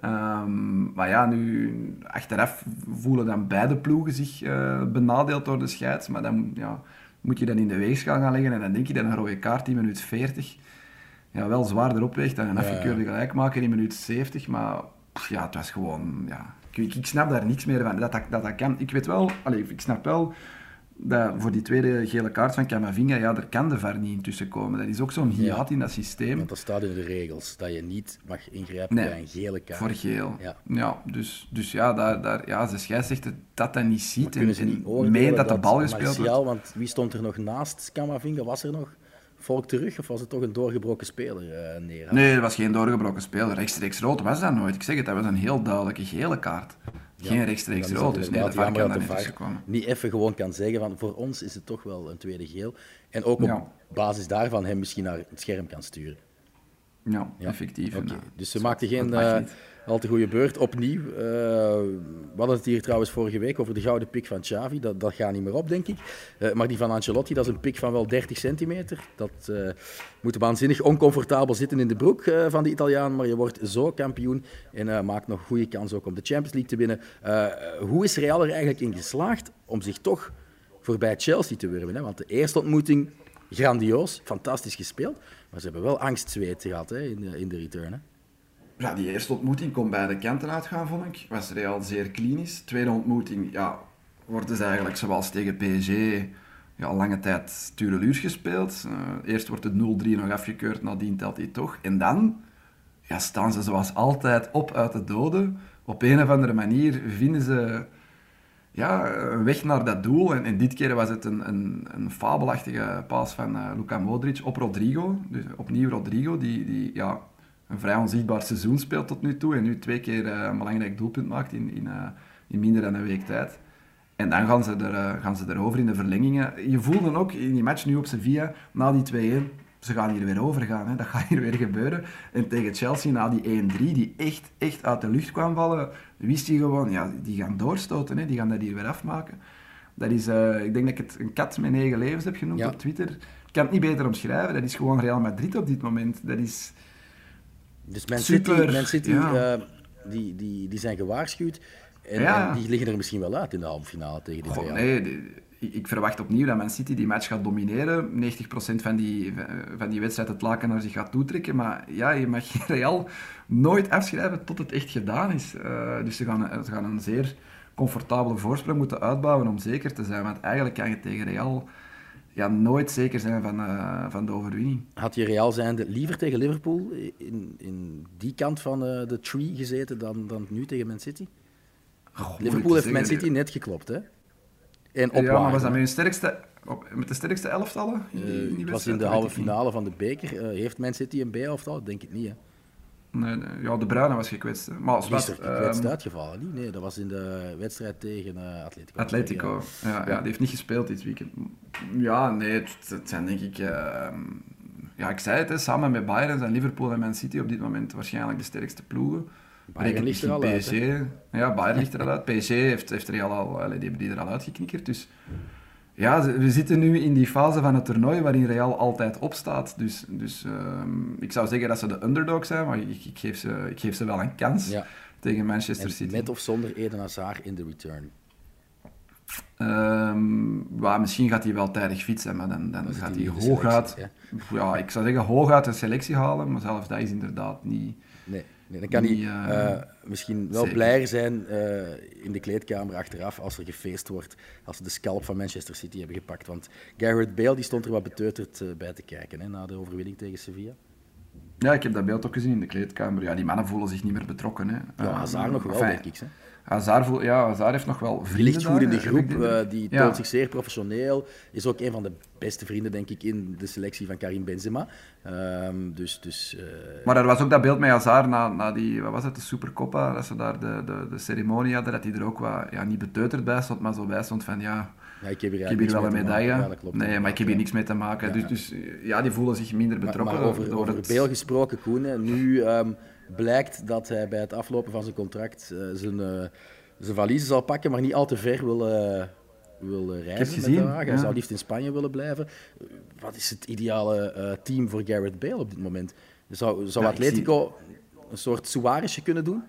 Um, maar ja, nu achteraf voelen dan beide ploegen zich uh, benadeeld door de scheids. Maar dan ja, moet je dan in de weegschaal gaan leggen en dan denk je dat een rode kaart in minuut 40 ja, wel zwaarder opweegt dan een afgekeurde gelijkmaker in minuut 70. Maar pff, ja, het was gewoon... Ja, ik, ik, snap daar niks meer van, dat dat, dat, dat kan. Ik weet wel, allez, ik snap wel dat voor die tweede gele kaart van Camavinga, ja, er kan de VAR niet intussen komen. Dat is ook zo'n hiaat in dat systeem. Want dat staat in de regels, dat je niet mag ingrijpen bij een gele kaart. voor geel. Ja, ja dus, dus ja, daar, daar, ja, de scheidsrechter dat dat niet ziet en, mee dat, de bal gespeeld wordt. Want wie stond er nog naast Camavinga? Was er nog volk terug of was het toch een doorgebroken speler uh, neer? Nee, het was geen doorgebroken speler. Rechtstreeks rood was dat nooit. Ik zeg het, dat was een heel duidelijke gele kaart. Geen rechtstreeks rood, dus nee, dat kan daar niet komen. Niet even gewoon kan zeggen van voor ons is het toch wel een tweede geel. En ook op basis daarvan hem misschien naar het scherm kan sturen. Ja, effectief. Okay. Dus ze maakte geen uh, al te goede beurt. Opnieuw. Uh, we hadden het hier trouwens vorige week over de gouden pik van Xavi. Dat, dat gaat niet meer op, denk ik. Uh, maar die van Ancelotti, dat is een pik van wel 30 centimeter. Dat moet waanzinnig oncomfortabel zitten in de broek van de Italiaan. Maar je wordt zo kampioen en maakt nog goede kans ook om de Champions League te winnen. hoe is Real er eigenlijk in geslaagd om zich toch voorbij Chelsea te wurmen? Hè? Want de eerste ontmoeting grandioos, fantastisch gespeeld. Maar ze hebben wel angstzweet gehad hè, in, de, in de return. Ja, die eerste ontmoeting kon beide kanten uitgaan, vond ik. Was Real zeer klinisch. Tweede ontmoeting, ja, worden ze eigenlijk zoals tegen PSG ja, lange tijd tureluurs gespeeld. Uh, eerst wordt het 0-3 nog afgekeurd, nadien telt hij toch. En dan ja, staan ze zoals altijd op uit de doden. Op een of andere manier vinden ze ja, een weg naar dat doel. En, en dit keer was het een, een, een fabelachtige paas van uh, Luka Modric op Rodrigo. Dus opnieuw Rodrigo, die, die ja, een vrij onzichtbaar seizoen speelt tot nu toe. En nu twee keer uh, een belangrijk doelpunt maakt in, in, uh, in minder dan een week tijd. En dan gaan ze, er, gaan ze erover in de verlengingen. Je voelde ook in die match nu op Sevilla, na die 2-1, ze gaan hier weer overgaan. Hè. Dat gaat hier weer gebeuren. En tegen Chelsea, na die 1-3, die echt, echt uit de lucht kwam vallen, wist hij gewoon, ja, die gaan doorstoten. Hè. Die gaan dat hier weer afmaken. Dat is, uh, ik denk dat ik het een kat met negen levens heb genoemd op Twitter. Ik kan het niet beter omschrijven. Dat is gewoon Real Madrid op dit moment. Dat is dus Man City, Man City ja. uh, die, die, die zijn gewaarschuwd. En, ja. en, die liggen er misschien wel uit in de halve finale tegen die Real. Nee, ik verwacht opnieuw dat Man City die match gaat domineren. 90% van die, van die wedstrijd het laken naar zich gaat toetrekken. Maar ja, je mag Real nooit afschrijven tot het echt gedaan is. Uh, dus ze gaan, ze gaan een zeer comfortabele voorsprong moeten uitbouwen om zeker te zijn. Want eigenlijk kan je tegen Real ja, nooit zeker zijn van, uh, van de overwinning. Had je Real zijnde liever tegen Liverpool in, in die kant van uh, de tree gezeten dan, dan nu tegen Man City? Liverpool heeft Man City net geklopt, hè? En ja, maar was dat met, hun sterkste, met de sterkste elftallen? In die het was in de halve finale van de beker. Uh, heeft Man City een B-elftal? Denk ik niet, hè? Nee, nee, ja, de Bruyne was gekwetst. Hè. Maar was er gekwetst um, uitgevallen? Niet? Nee, dat was in de wedstrijd tegen uh, Atletico. Atletico, ja. Ja, ja. die heeft niet gespeeld dit weekend. Ja, nee, het, het zijn denk ik... Uh, ja, ik zei het, hè, samen met Bayern zijn Liverpool en Man City op dit moment waarschijnlijk de sterkste ploegen. Bayern ligt er al PSG, uit. Ja, Bayern ligt er al uit. PSG heeft, heeft Real al, allee, die hebben die er al uitgeknikkerd. Dus ja, we zitten nu in die fase van het toernooi waarin Real altijd opstaat. Dus, dus um, ik zou zeggen dat ze de underdog zijn, maar ik, ik, geef, ze, ik geef ze wel een kans ja. tegen Manchester en City. Met of zonder Eden Hazard in de return? Um, well, misschien gaat hij wel tijdig fietsen, maar dan, dan, gaat hij hooguit... Ja? ja, ik zou zeggen hooguit een selectie halen, maar zelfs dat is inderdaad niet... Nee. Nee, dan kan hij uh, uh, misschien wel blijer zijn uh, in de kleedkamer achteraf als er gefeest wordt, als ze de scalp van Manchester City hebben gepakt. Want Garrett Bale die stond er wat beteuterd bij te kijken hè, na de overwinning tegen Sevilla. Ja, ik heb dat beeld ook gezien in de kleedkamer. Ja, die mannen voelen zich niet meer betrokken. Hè. Ja, Hazard nog wel, denk ik. Hè. Hazard, voel, ja, Hazard heeft nog wel vrienden Die ligt goed in de groep, uh, die toont ja. zich zeer professioneel. Is ook een van de beste vrienden, denk ik, in de selectie van Karim Benzema. Um, dus, dus, uh... Maar er was ook dat beeld met Hazard na, na die, wat was het, de Supercoppa, dat ze daar de, de, de ceremonie hadden, dat hij er ook wat, ja, niet beteuterd bij stond, maar zo bij stond van, ja, ja, ik heb hier, ik heb hier wel een medaille. Ja, klopt, nee, maar ik heb hier niks mee te maken. Ja. Dus, dus ja, die voelen zich minder betrokken. Maar, maar over, over het... Beel gesproken, Koen, nu um, blijkt dat hij bij het aflopen van zijn contract uh, zijn, uh, zijn valiezen zal pakken, maar niet al te ver wil, uh, wil reizen gezien, met Hij ja. zou liefst in Spanje willen blijven. Wat is het ideale team voor Garrett Bale op dit moment? Zou, zou Ja, Atletico een soort Suarezje kunnen doen?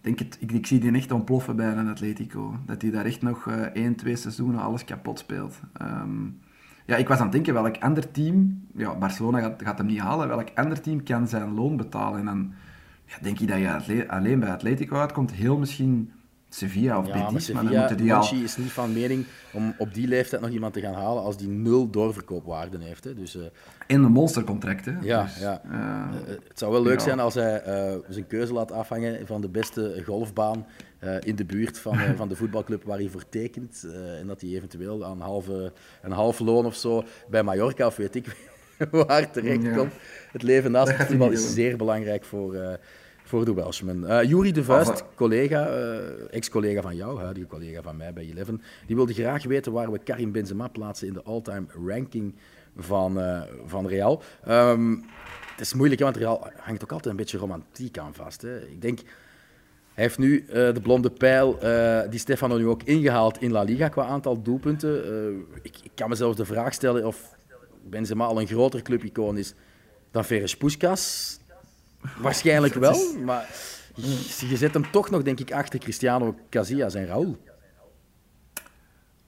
denk het, ik, ik zie die echt ontploffen bij een Atletico. Dat hij daar echt nog één, twee seizoenen alles kapot speelt. Um, ja, ik was aan het denken, welk ander team... Ja, Barcelona gaat, gaat hem niet halen. Welk ander team kan zijn loon betalen? En dan ja, denk je dat je alleen bij Atletico uitkomt. Heel misschien Sevilla of ja, Betis. maar Sevilla, maar dan moeten die al... Is niet van mening om op die leeftijd nog iemand te gaan halen als die nul doorverkoopwaarde heeft. Hè. Dus, uh, In een monstercontract, hè. Ja, dus, ja. Uh, uh, het zou wel leuk ja. zijn als hij zijn keuze laat afhangen van de beste golfbaan in de buurt van, van de voetbalclub waar hij voor tekent. en dat hij eventueel aan halve, een half loon of zo bij Mallorca of weet ik waar terecht Ja. komt. Het leven naast het voetbal is zeer belangrijk voor, voor de Welshman. Uh, Jury de Vuist, collega, uh, ex-collega van jou, huidige collega van mij bij Eleven, die wilde graag weten waar we Karim Benzema plaatsen in de all-time ranking van, uh, van Real. Um, het is moeilijk, want Real hangt ook altijd een beetje romantiek aan vast. Hè. Ik denk, hij heeft nu uh, de blonde pijl, uh, die Stefano nu ook ingehaald in La Liga qua aantal doelpunten. Uh, ik, ik, kan me zelfs de vraag stellen of Benzema al een groter clubicoon is dan Ferenc Puskas. Waarschijnlijk wel, maar je zet hem toch nog, denk ik, achter Cristiano Casillas en Raúl.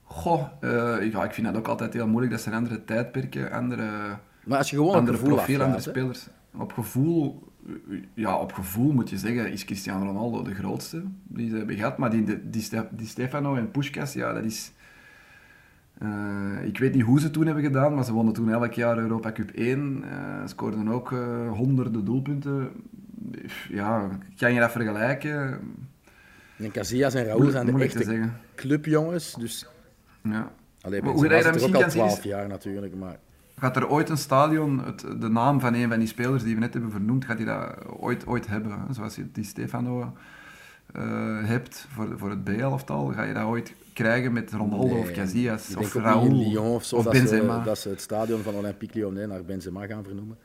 Goh, ja, ik vind dat ook altijd heel moeilijk. Dat zijn andere tijdperken, andere, maar als je gewoon andere op gevoel profiel, andere spelers. Op gevoel, ja, op gevoel moet je zeggen, is Cristiano Ronaldo de grootste die ze hebben gehad. Maar die, die, die Stefano en Puskas, ja, dat is... Uh, ik weet niet hoe ze toen hebben gedaan, maar ze wonnen toen elk jaar Europa Cup 1. Uh, scoorden ook uh, honderden doelpunten. Ja, kan je dat vergelijken? En Casillas en Raúl zijn de echte clubjongens, dus... Ja. Allee, Maar hoe je dat er ook misschien al kan zien 12 is- jaar natuurlijk, maar... Gaat er ooit een stadion, het, de naam van een van die spelers die we net hebben vernoemd, gaat hij dat ooit, ooit hebben? Hè? Zoals je die Stefano eh, hebt voor, voor het B-elftal, ga je dat ooit krijgen met Ronaldo Nee, of Casillas of Raúl Lyon of zo, of dat, Benzema? Ze, dat ze het stadion van Olympique Lyonnais naar Benzema gaan vernoemen.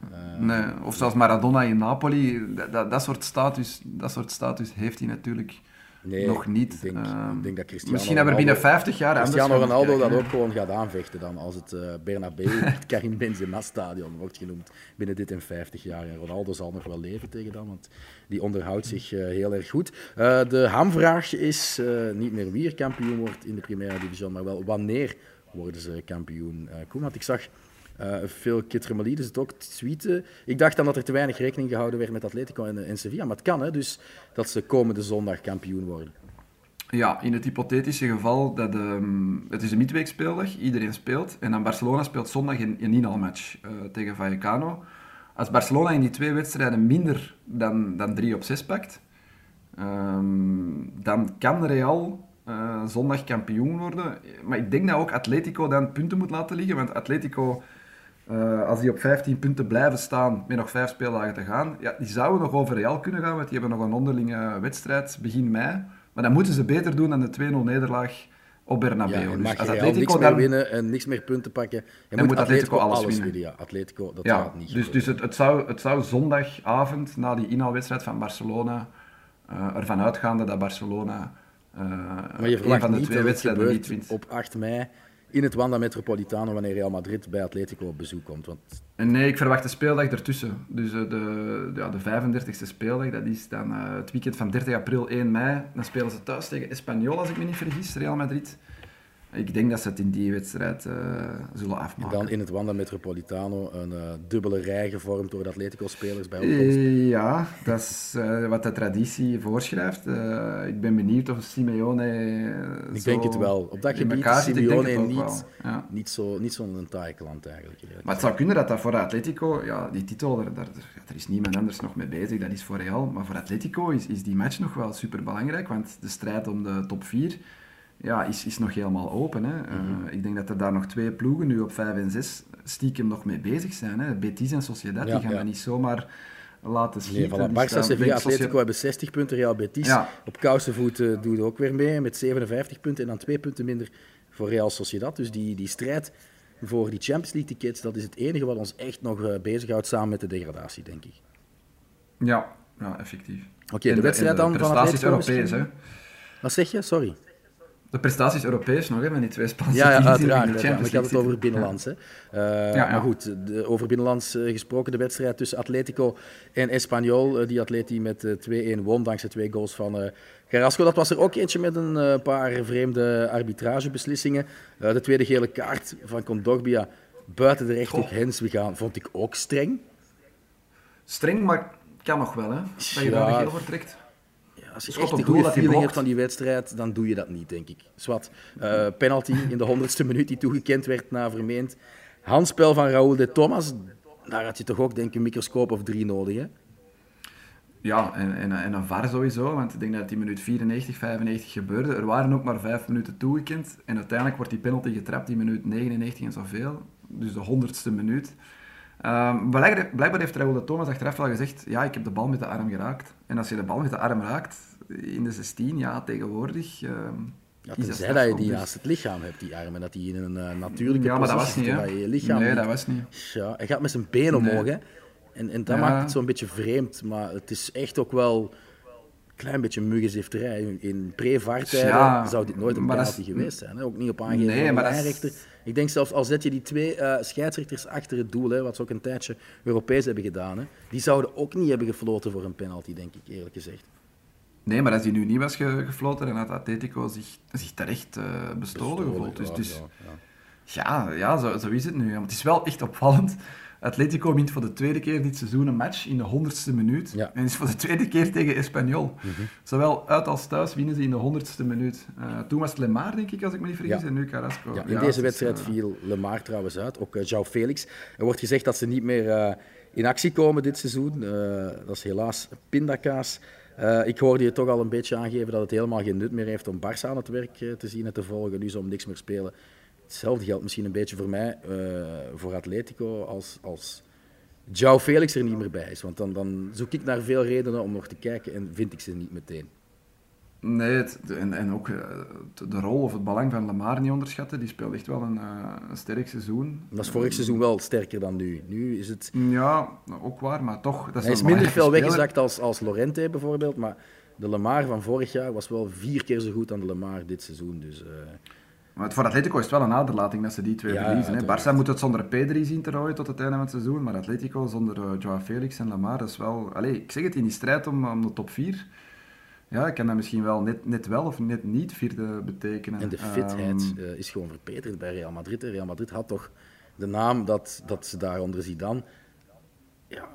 Eh, Nee, of zelfs Maradona in Napoli, dat, dat, dat, soort status, dat soort status heeft hij natuurlijk nee, nog niet. Ik denk, Ehm, ik denk dat Cristiano Misschien hebben we binnen Ronaldo- 50 jaar Cristiano Ronaldo dat ook gewoon gaat aanvechten dan als het eh Bernabeu het Karim Benzema stadion wordt genoemd binnen dit en 50 jaar. En Ronaldo zal nog wel leven tegen dan, want die onderhoudt zich eh, heel erg goed. Eh, de hamvraag is niet meer wie er kampioen wordt in de Primera Division, maar wel wanneer worden ze kampioen. Koen, want ik zag eh, veel Kitremalidis het ook tweeten. Ik dacht dan dat er te weinig rekening gehouden werd met Atletico en, en Sevilla, maar het kan hè, dus dat ze komende zondag kampioen worden. Ja, in het hypothetische geval dat ehm, het is een midweekspeeldag, iedereen speelt. En dan Barcelona speelt zondag een, een inhaalmatch eh, tegen Vallecano. Als Barcelona in die twee wedstrijden minder dan, dan 3 op 6 pakt, ehm, dan kan Real eh, zondag kampioen worden. Maar ik denk dat ook Atletico dan punten moet laten liggen, want Atletico, eh, als die op 15 punten blijven staan met nog vijf speeldagen te gaan, ja, die zouden nog over Real kunnen gaan, want die hebben nog een onderlinge wedstrijd begin mei. Maar dan moeten ze beter doen dan de 2-0 nederlaag op Bernabeu. Ja, dus als Atletico niks meer dan... winnen en niks meer punten pakken. Je Dan moet moet Atletico, Atletico alles winnen. winnen. Ja, Atletico, dat Ja, gaat niet dus, dus het, het, zou, het zou zondagavond na die inhaalwedstrijd van Barcelona eh, ervan uitgaande dat Barcelona eh Maar je een verwacht van de niet twee wedstrijden niet wint. op 8 mei in het Wanda Metropolitano wanneer Real Madrid bij Atletico op bezoek komt. Want nee, ik verwacht de speeldag ertussen. Dus eh, de, ja, de 35e speeldag, dat is dan eh, het weekend van 30 april, 1 mei. Dan spelen ze thuis tegen Espanyol, als ik me niet vergis, Real Madrid. Ik denk dat ze het in die wedstrijd eh, zullen en afmaken. dan in het Wanda Metropolitano een eh, dubbele rij gevormd door de Atletico-spelers bij opkomst. Eh, Ja, dat is wat de traditie voorschrijft. Ik ben benieuwd of Simeone. Ik zo denk het wel. Op dat gebied elkaar is Simeone niet, ja. niet zo'n niet zo'n taai klant eigenlijk. Maar het zou kunnen dat dat voor Atletico, ja, die titel, daar, daar, is niemand anders nog mee bezig, dat is voor Real. Maar voor Atletico is, is die match nog wel super belangrijk, want de strijd om de top 4 ja, is, is nog helemaal open. Hè. Eh, Mhm. ik denk dat er daar nog twee ploegen nu op 5 en 6 stiekem nog mee bezig zijn. Hè. Betis en Sociedad, Ja, die gaan ja. dat niet zomaar laten Nee, schieten. voilà. Die Barça, staan- Sevilla, Atletico hebben 60 punten. Real Betis Ja. op kousenvoet eh, doet ook weer mee met 57 punten. En dan twee punten minder voor Real Sociedad. Dus die, die strijd voor die Champions League tickets, dat is het enige wat ons echt nog eh, bezighoudt samen met de degradatie, denk ik. Ja, ja, effectief. Oké, de wedstrijd dan de van Atletico Europees, hè. Wat zeg je? Sorry. De prestaties Europees nog, hè, met die twee Spaanse Ja, ja uiteraard. in de uiteraard. Maar ik had het over binnenlands. Hè. Ja, ja. Maar goed, de, over binnenlands eh, gesproken, de wedstrijd tussen Atletico en Espanyol. eh, die Atleti met eh, 2-1 won dankzij twee goals van Carrasco. Dat was er ook eentje met een paar vreemde arbitragebeslissingen. De tweede gele kaart van Condogbia buiten de rechthoek Hens gaan, vond ik ook streng. Streng, maar kan nog wel, hè. Dat je Ja. daar een geel voor trekt. Als je Schot echt op een doel goede feeling hebt van die wedstrijd, dan doe je dat niet, denk ik. Zwat, eh, penalty in de honderdste minuut die toegekend werd na vermeend handspel van Raúl de Thomas. Daar had je toch ook denk ik een microscoop of drie nodig, hè? Ja, en, en, en een VAR sowieso, want ik denk dat in minuut 94, 95 gebeurde. Er waren ook maar vijf minuten toegekend. En uiteindelijk wordt die penalty getrapt in minuut 99 en zoveel. Dus de honderdste minuut. Ehm, blijkbaar, blijkbaar heeft Raúl de Thomas achteraf wel gezegd, ja, ik heb de bal met de arm geraakt. En als je de bal met de arm raakt, in de 16, ja, tegenwoordig... ehm, Ja, tenzij dat je die naast het lichaam hebt, die armen. Dat die in een eh, natuurlijke Ja, maar dat was positie niet, hè. je lichaam Nee, dat was niet. Ja, hij gaat met zijn been omhoog, Nee. hè. En, en dat Ja. maakt het zo'n beetje vreemd. Maar het is echt ook wel klein beetje muggenzifterij. In, pre-vaartijden Ja, zou dit nooit een penalty geweest zijn. Hè? Ook niet op aangeven Nee, van de is-. Ik denk zelfs al zet je die twee eh, scheidsrechters achter het doel, hè, wat ze ook een tijdje Europees hebben gedaan, hè, die zouden ook niet hebben gefloten voor een penalty, denk ik eerlijk gezegd. Nee, maar als die nu niet was ge- gefloten, dan had Atletico zich, zich terecht eh, bestolen gevoeld. Dus, ja, dus ja, ja. Ja, ja zo, zo is het nu. Want het is wel echt opvallend. Atletico wint voor de tweede keer dit seizoen een match in de honderdste minuut. Ja. En is voor de tweede keer tegen Espanyol. Zowel uit als thuis winnen ze in de honderdste minuut. Eh, toen was het Lemar, denk ik, als ik me niet vergis, Ja. en nu Carrasco. Ja, in deze wedstrijd eh, viel Lemar trouwens uit, ook uh, João Felix. Er wordt gezegd dat ze niet meer eh, in actie komen dit seizoen. Eh, dat is helaas pindakaas. Eh, ik hoorde je toch al een beetje aangeven dat het helemaal geen nut meer heeft om Barça aan het werk eh, te zien en te volgen. Nu ze om niks meer spelen. Hetzelfde geldt misschien een beetje voor mij, eh, voor Atletico, als, als João Felix er niet meer bij is. Want dan, dan zoek ik naar veel redenen om nog te kijken en vind ik ze niet meteen. Nee, het- en, en ook eh, de- rol of het belang van Lamar niet onderschatten. Die speelt echt wel een, eh, een sterk seizoen. Dat is vorig seizoen wel sterker dan nu. Nu is het Ja, ook waar, maar toch. Dat is Hij is minder veel speler. weggezakt als, als Lorente bijvoorbeeld, maar de Lemar van vorig jaar was wel vier keer zo goed dan de Lemar dit seizoen. Dus, Maar voor Atletico is het wel een aderlating dat ze die twee Ja, verliezen. Barça moet het zonder Pedri zien te rooien tot het einde van het seizoen, maar Atletico zonder uh, Joao Felix en Lamar, dat is wel... Allee, ik zeg het, in die strijd om, om de top 4, ja, kan dat misschien wel net, net wel of net niet vierde betekenen. en de Ehm, fitheid eh, is gewoon verbeterd bij Real Madrid. Real Madrid had toch de naam dat, dat ze daar onder Zidane ja,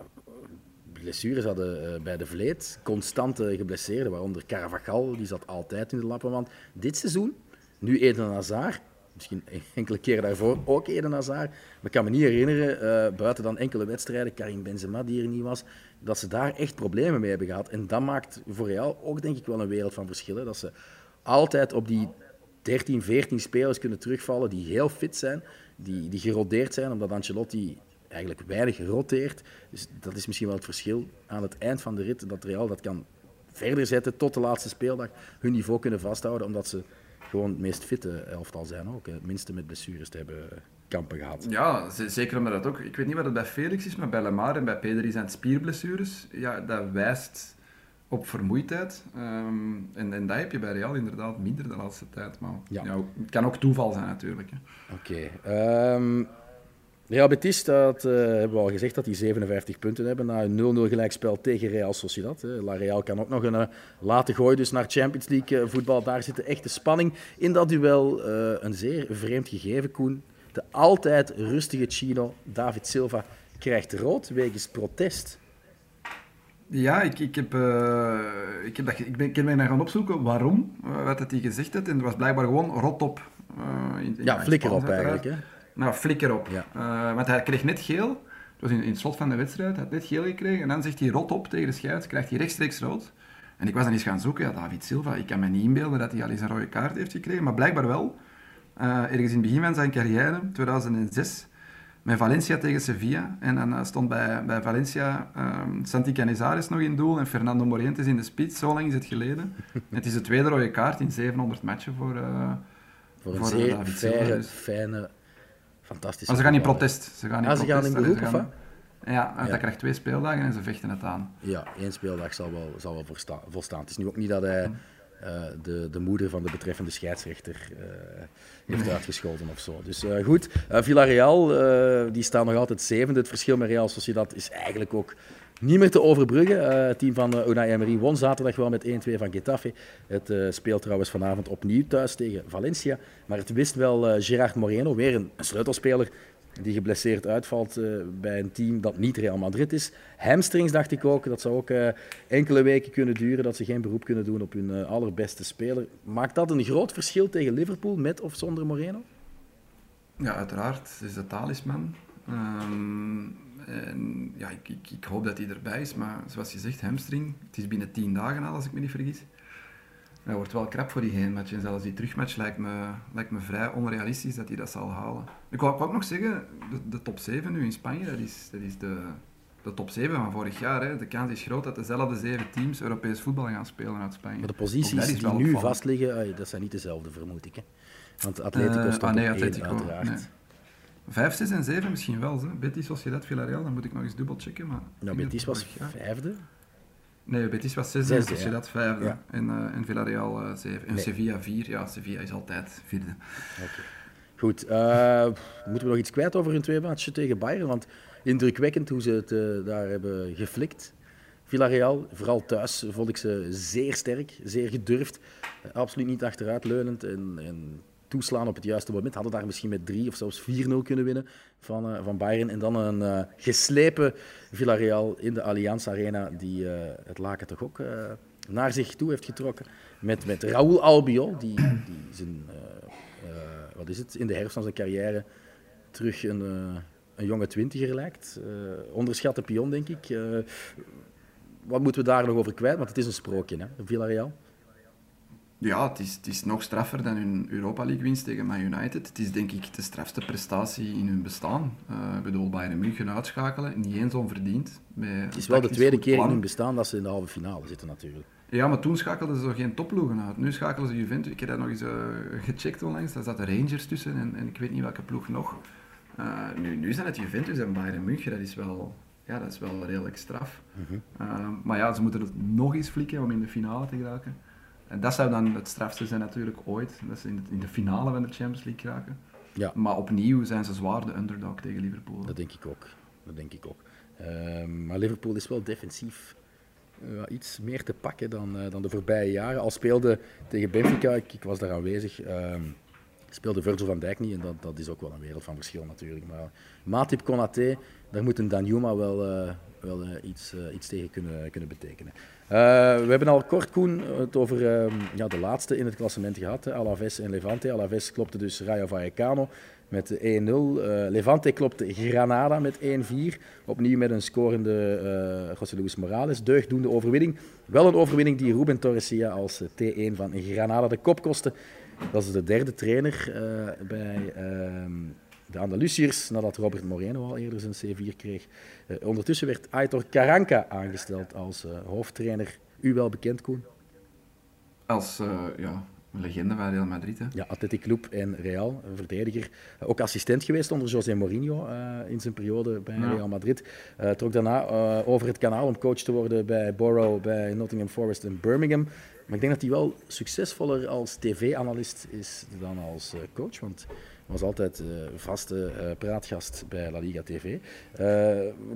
blessures hadden eh, bij de vleet. Constante geblesseerden, waaronder Carvajal, die zat altijd in de lappen. Want dit seizoen, nu Eden Hazard, misschien enkele keren daarvoor ook Eden Hazard. Maar ik kan me niet herinneren, eh, buiten dan enkele wedstrijden, Karim Benzema die er niet was, dat ze daar echt problemen mee hebben gehad. En dat maakt voor Real ook denk ik wel een wereld van verschillen. Dat ze altijd op die 13, 14 spelers kunnen terugvallen die heel fit zijn, die, die gerodeerd zijn, omdat Ancelotti eigenlijk weinig roteert. Dus dat is misschien wel het verschil aan het eind van de rit, dat Real dat kan verder zetten tot de laatste speeldag, hun niveau kunnen vasthouden, omdat ze gewoon het meest fitte elftal zijn ook. Het minste met blessures te hebben kampen gehad. Ja, zeker omdat dat ook... Ik weet niet wat het bij Felix is, maar bij Lemar en bij Pedri zijn het spierblessures. Ja, dat wijst op vermoeidheid. Ehm, en, en dat heb je bij Real inderdaad minder de laatste tijd. Maar ja. het kan ook toeval zijn natuurlijk. Oké. Ehm, Real Betis, dat uh, hebben we al gezegd dat die 57 punten hebben na een 0-0 gelijkspel tegen Real Sociedad. La Real kan ook nog een uh, late gooi dus naar Champions League uh, voetbal. Daar zit de echte spanning in dat duel. een zeer vreemd gegeven, Koen. De altijd rustige Chino, David Silva, krijgt rood wegens protest. Ja, ik, ik, heb, ik, heb dat, ik, ben, ik ben gaan opzoeken waarom, wat het hij gezegd had. En het was blijkbaar gewoon rot op. In, in ja, flikker op eigenlijk. Hè? Nou, flikker op. Ja. Uh, want hij kreeg net geel. Het was in, in het slot van de wedstrijd. Hij had net geel gekregen. En dan zegt hij rot op tegen de scheids. Krijgt hij rechtstreeks rood. En ik was dan eens gaan zoeken. Ja, David Silva. Ik kan me niet inbeelden dat hij al eens een rode kaart heeft gekregen. Maar blijkbaar wel. Uh, ergens in het begin van zijn carrière, 2006. Met Valencia tegen Sevilla. En dan uh, stond bij, bij Valencia um, Santi Canizares nog in doel. En Fernando Morientes in de spits. Zo lang is het geleden. het is de tweede rode kaart in 700 matchen voor... voor een voor zeer David Silva. Dus. fijne Fantastisch. Maar ze gaan in protest. Ze gaan in, ah, ze gaan in beroep, of Ja, hij krijgt twee speeldagen en ze vechten het aan. Ja, één speeldag zal wel, zal wel volstaan. Het is nu ook niet dat hij uh, de, de moeder van de betreffende scheidsrechter uh, heeft nee. uitgeschoten of zo. Dus uh, goed, Villarreal, die staan nog altijd zevende. Het verschil met Real Sociedad is eigenlijk ook niet meer te overbruggen. Uh, het team van uh, Unai Emery won zaterdag wel met 1-2 van Getafe. Het uh, speelt trouwens vanavond opnieuw thuis tegen Valencia. Maar het wist wel Gerard Moreno, weer een, een sleutelspeler die geblesseerd uitvalt bij een team dat niet Real Madrid is. Hamstrings dacht ik ook, dat zou ook enkele weken kunnen duren, dat ze geen beroep kunnen doen op hun allerbeste speler. Maakt dat een groot verschil tegen Liverpool, met of zonder Moreno? Ja, uiteraard. Het is de talisman. Um en ja, ik, ik, ik, hoop dat hij erbij is, maar zoals je zegt, hamstring, het is binnen tien dagen al, als ik me niet vergis. Hij wordt wel krap voor die heenmatch. En zelfs die terugmatch lijkt me, lijkt me vrij onrealistisch dat hij dat zal halen. Ik wou, ook nog zeggen, de, de, top 7 nu in Spanje, dat is, dat is de, de top 7 van vorig jaar. Hè. De kans is groot dat dezelfde zeven teams Europees voetbal gaan spelen uit Spanje. Maar de posities die nu vastliggen, dat zijn niet dezelfde, vermoed ik. Hè? Want Atletico uh, stond ah, nee, Atletico, uiteraard. 5, 6 en 7 misschien wel. Hè. Betis, Sociedad, Villarreal, dan moet ik nog eens dubbel checken. Maar nou, Betis was vijfde. Nee, Betis was 6 en Sociedad ja. vijfde. Ja. En, uh, en Villarreal uh, 7. En nee. Sevilla 4. Ja, Sevilla is altijd vierde. Okay. Goed. Uh, moeten we nog iets kwijt over hun twee matchen tegen Bayern? Want indrukwekkend hoe ze het uh, daar hebben geflikt. Villarreal, vooral thuis, vond ik ze zeer sterk, zeer gedurfd. absoluut niet achteruitleunend en, en toeslaan op het juiste moment. Hadden daar misschien met 3 of zelfs 4-0 kunnen winnen van, uh, van Bayern. En dan een uh, geslepen Villarreal in de Allianz Arena, die uh, het laken toch ook naar zich toe heeft getrokken. Met, met Raúl Albiol, die, die zijn, wat is het, in de herfst van zijn carrière terug een, een jonge twintiger lijkt. onderschatte pion, denk ik. wat moeten we daar nog over kwijt? Want het is een sprookje, hè, Villarreal. Ja, het is, het is nog straffer dan hun Europa League winst tegen Man United. Het is denk ik de strafste prestatie in hun bestaan. Uh, ik bedoel, Bayern München uitschakelen, niet eens onverdiend. Het is wel de tweede keer in hun bestaan dat ze in de halve finale zitten natuurlijk. Ja, maar toen schakelden ze geen topploegen uit. Nu schakelen ze Juventus. Ik heb dat nog eens uh, gecheckt onlangs. Daar zaten Rangers tussen en, en ik weet niet welke ploeg nog. Uh, nu, nu zijn het Juventus en Bayern München. Dat is wel, ja, dat is wel redelijk straf. -hmm. maar ja, ze moeten het nog eens flikken om in de finale te geraken. En dat zou dan het strafste zijn natuurlijk ooit. Dat ze in de, in de finale van de Champions League raken. Ja. Maar opnieuw zijn ze zwaar de underdog tegen Liverpool. Dat denk ik ook. Dat denk ik ook. Uh, maar Liverpool is wel defensief uh, iets meer te pakken dan, uh, dan de voorbije jaren. Al speelde tegen Benfica, ik, ik was daar aanwezig, ehm, speelde Virgil van Dijk niet. En dat, dat is ook wel een wereld van verschil natuurlijk. Maar Matip Konaté, daar moet een Danjuma wel, eh, wel iets, iets tegen kunnen, kunnen betekenen. Uh, we hebben al kort, Koen, het over uh, ja, de laatste in het klassement gehad. Hè, Alaves en Levante. Alaves klopte dus Rayo Vallecano met 1-0. Uh, eh, Levante klopte Granada met 1-4. Opnieuw met een scorende uh, José Luis Morales. Deugdoende overwinning. Wel een overwinning die Ruben Torresia als T1 van Granada de kop kostte. Dat is de derde trainer bij ehm, de Andalusiërs, nadat Robert Moreno al eerder zijn C4 kreeg. Uh, ondertussen werd Aitor Caranca aangesteld als uh, hoofdtrainer. U wel bekend, Koen? Als, uh, ja, legende van Real Madrid. Hè? Ja, Athletic Club en Real, een verdediger. Ook assistent geweest onder José Mourinho in zijn periode bij ja. Real Madrid. Trok daarna over het kanaal om coach te worden bij Borough, bij Nottingham Forest en Birmingham. Maar ik denk dat hij wel succesvoller als tv-analyst is dan als coach. Want was altijd uh, vaste uh, praatgast bij La Liga TV. Uh,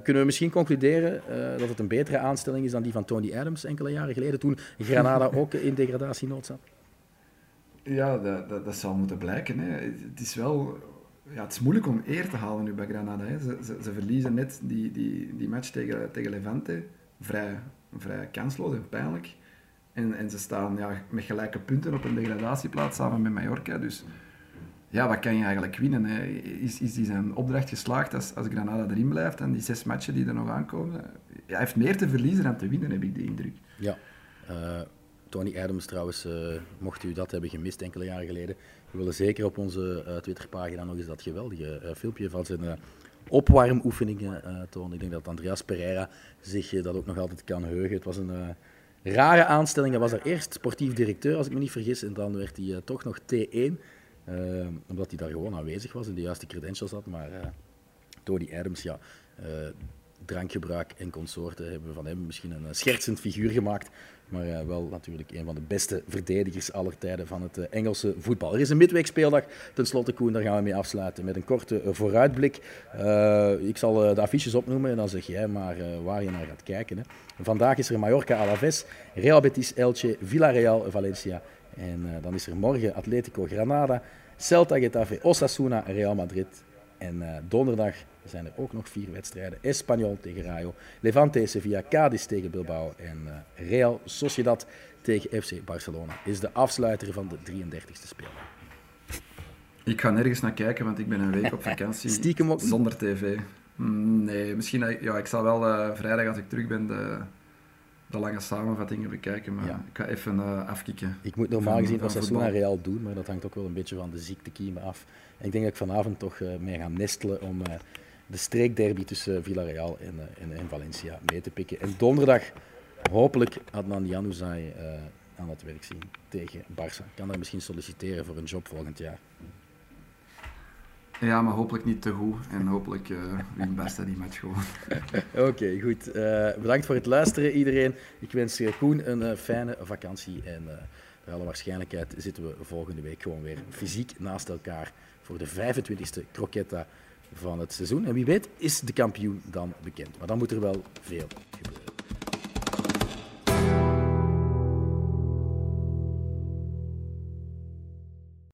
kunnen we misschien concluderen dat het een betere aanstelling is dan die van Tony Adams enkele jaren geleden, toen Granada ook in degradatienood zat? Ja, dat, dat, dat, zal moeten blijken. Hè. Het is wel... Ja, het is moeilijk om eer te halen nu bij Granada. Hè. Ze, ze, ze, verliezen net die, die, die match tegen, tegen Levante. Vrij, vrij kansloos en pijnlijk. En, en ze staan ja, met gelijke punten op een degradatieplaats samen met Mallorca. Dus ja, wat kan je eigenlijk winnen? Hè? Is, is die zijn opdracht geslaagd als, als Granada erin blijft en die zes matchen die er nog aankomen? Hij heeft meer te verliezen dan te winnen, heb ik de indruk. Ja. Uh, Tony Adams trouwens, uh, mocht u dat hebben gemist enkele jaren geleden, we willen zeker op onze uh, Twitterpagina nog eens dat geweldige filmpje van zijn opwarmoefeningen tonen. Ik denk dat Andreas Pereira zich dat ook nog altijd kan heugen. Het was een rare aanstelling. Hij was er eerst sportief directeur, als ik me niet vergis, en dan werd hij toch nog T1. Uh, omdat hij daar gewoon aanwezig was en de juiste credentials had. Maar uh, Tony Adams, ja, uh, drankgebruik en consorten hebben van hem misschien een schertsend figuur gemaakt. Maar wel natuurlijk een van de beste verdedigers aller tijden van het Engelse voetbal. Er is een midweekspeeldag. Ten slotte, Koen, daar gaan we mee afsluiten met een korte vooruitblik. ik zal de affiches opnoemen en dan zeg jij maar waar je naar gaat kijken. Hè. Vandaag is er Mallorca Alaves, Real Betis Elche, Villarreal Valencia en uh, dan is er morgen Atletico Granada, Celta Getafe, Osasuna, Real Madrid. En uh, donderdag zijn er ook nog vier wedstrijden. Espanyol tegen Rayo, Levante Sevilla, Cadiz tegen Bilbao en uh, Real Sociedad tegen FC Barcelona. Is de afsluiter van de 33e speeldag. Ik ga nergens naar kijken, want ik ben een week op vakantie. Stiekem ook? Zonder tv. Mm, nee, misschien... Ja, ik zal wel vrijdag als ik terug ben de de lange samenvattingen bekijken, maar ik ga even uh, afkicken. Ik moet normaal gezien Osasuna Real doen, maar dat hangt ook wel een beetje van de ziektekiemen af. En ik denk dat ik vanavond toch uh, mee ga nestelen om uh, de streekderby tussen Villarreal en, en, en, Valencia mee te pikken. En donderdag hopelijk Adnan Januzaj aan het werk zien tegen Barça. Ik kan daar misschien solliciteren voor een job volgend jaar. Ja, maar hopelijk niet te goed. En hopelijk uh, wint Beste die match gewoon. Oké, goed. Uh, bedankt voor het luisteren iedereen. Ik wens Koen een uh, fijne vakantie. En naar alle waarschijnlijkheid zitten we volgende week gewoon weer fysiek naast elkaar voor de 25e croquetta van het seizoen. En wie weet is de kampioen dan bekend. Maar dan moet er wel veel